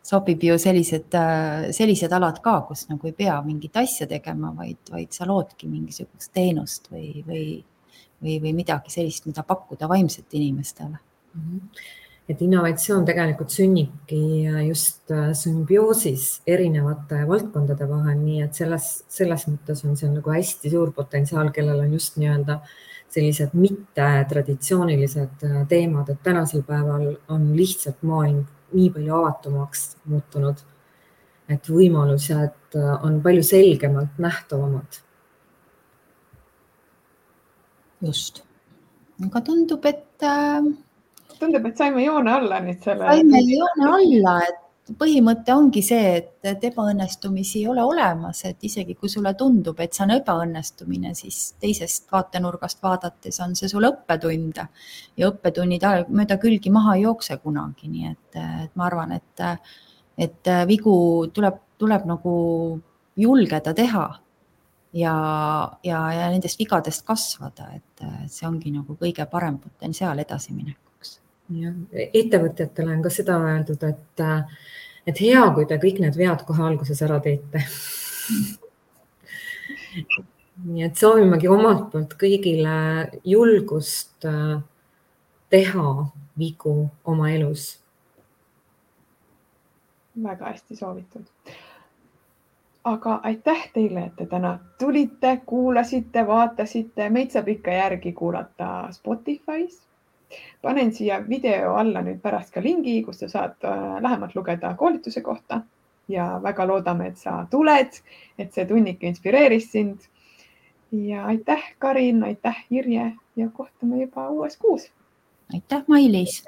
sobib ju sellised, äh, sellised alad ka, kus nagu ei pea mingit asja tegema, vaid, vaid sa loodki mingisugust teenust või, või, või, või midagi sellist, mida pakkuda vaimselt inimestele mm. -hmm et innovatsioon tegelikult sünnibki just äh, sümbioosis erinevate valdkondade vahel, nii et selles, selles mõttes on see nagu hästi suur potentsiaal, kellel on just nii-öelda sellised mittetraditsioonilised äh, teemad, et tänasel päeval on lihtsalt maailm nii palju avatumaks muutunud, et võimalused äh, on palju selgemalt nähtavamad. just, aga tundub, et äh,. tundub, et saime joone alla nüüd selle. saime joone alla, et põhimõte ongi see, et, et ebaõnnestumisi ei ole olemas, et isegi kui sulle tundub, et see on ebaõnnestumine, siis teisest vaatenurgast vaadates on see sulle õppetund ja õppetunnid mööda külgi maha ei jookse kunagi, nii et, et ma arvan, et, et vigu tuleb, tuleb nagu julgeda teha ja, ja, ja nendest vigadest kasvada, et see ongi nagu kõige parem potentsiaal edasiminekuks. Jah, ettevõtjatele on ka seda öeldud, et et hea, kui te kõik need vead kohe alguses ära teete nii et soovimegi omalt poolt kõigile julgust teha vigu oma elus. väga hästi soovitud. aga aitäh teile, et te täna tulite, kuulasite, vaatasite, meid saab ikka järgi kuulata Spotify's. Panen siia video alla nüüd pärast ka lingi, kus sa saad äh, lähemalt lugeda koolituse kohta ja väga loodame, et sa tuled, et see tunnik inspireeris sind. ja aitäh, Karin, aitäh, Irje ja kohtume juba uues kuus. aitäh, Mailis.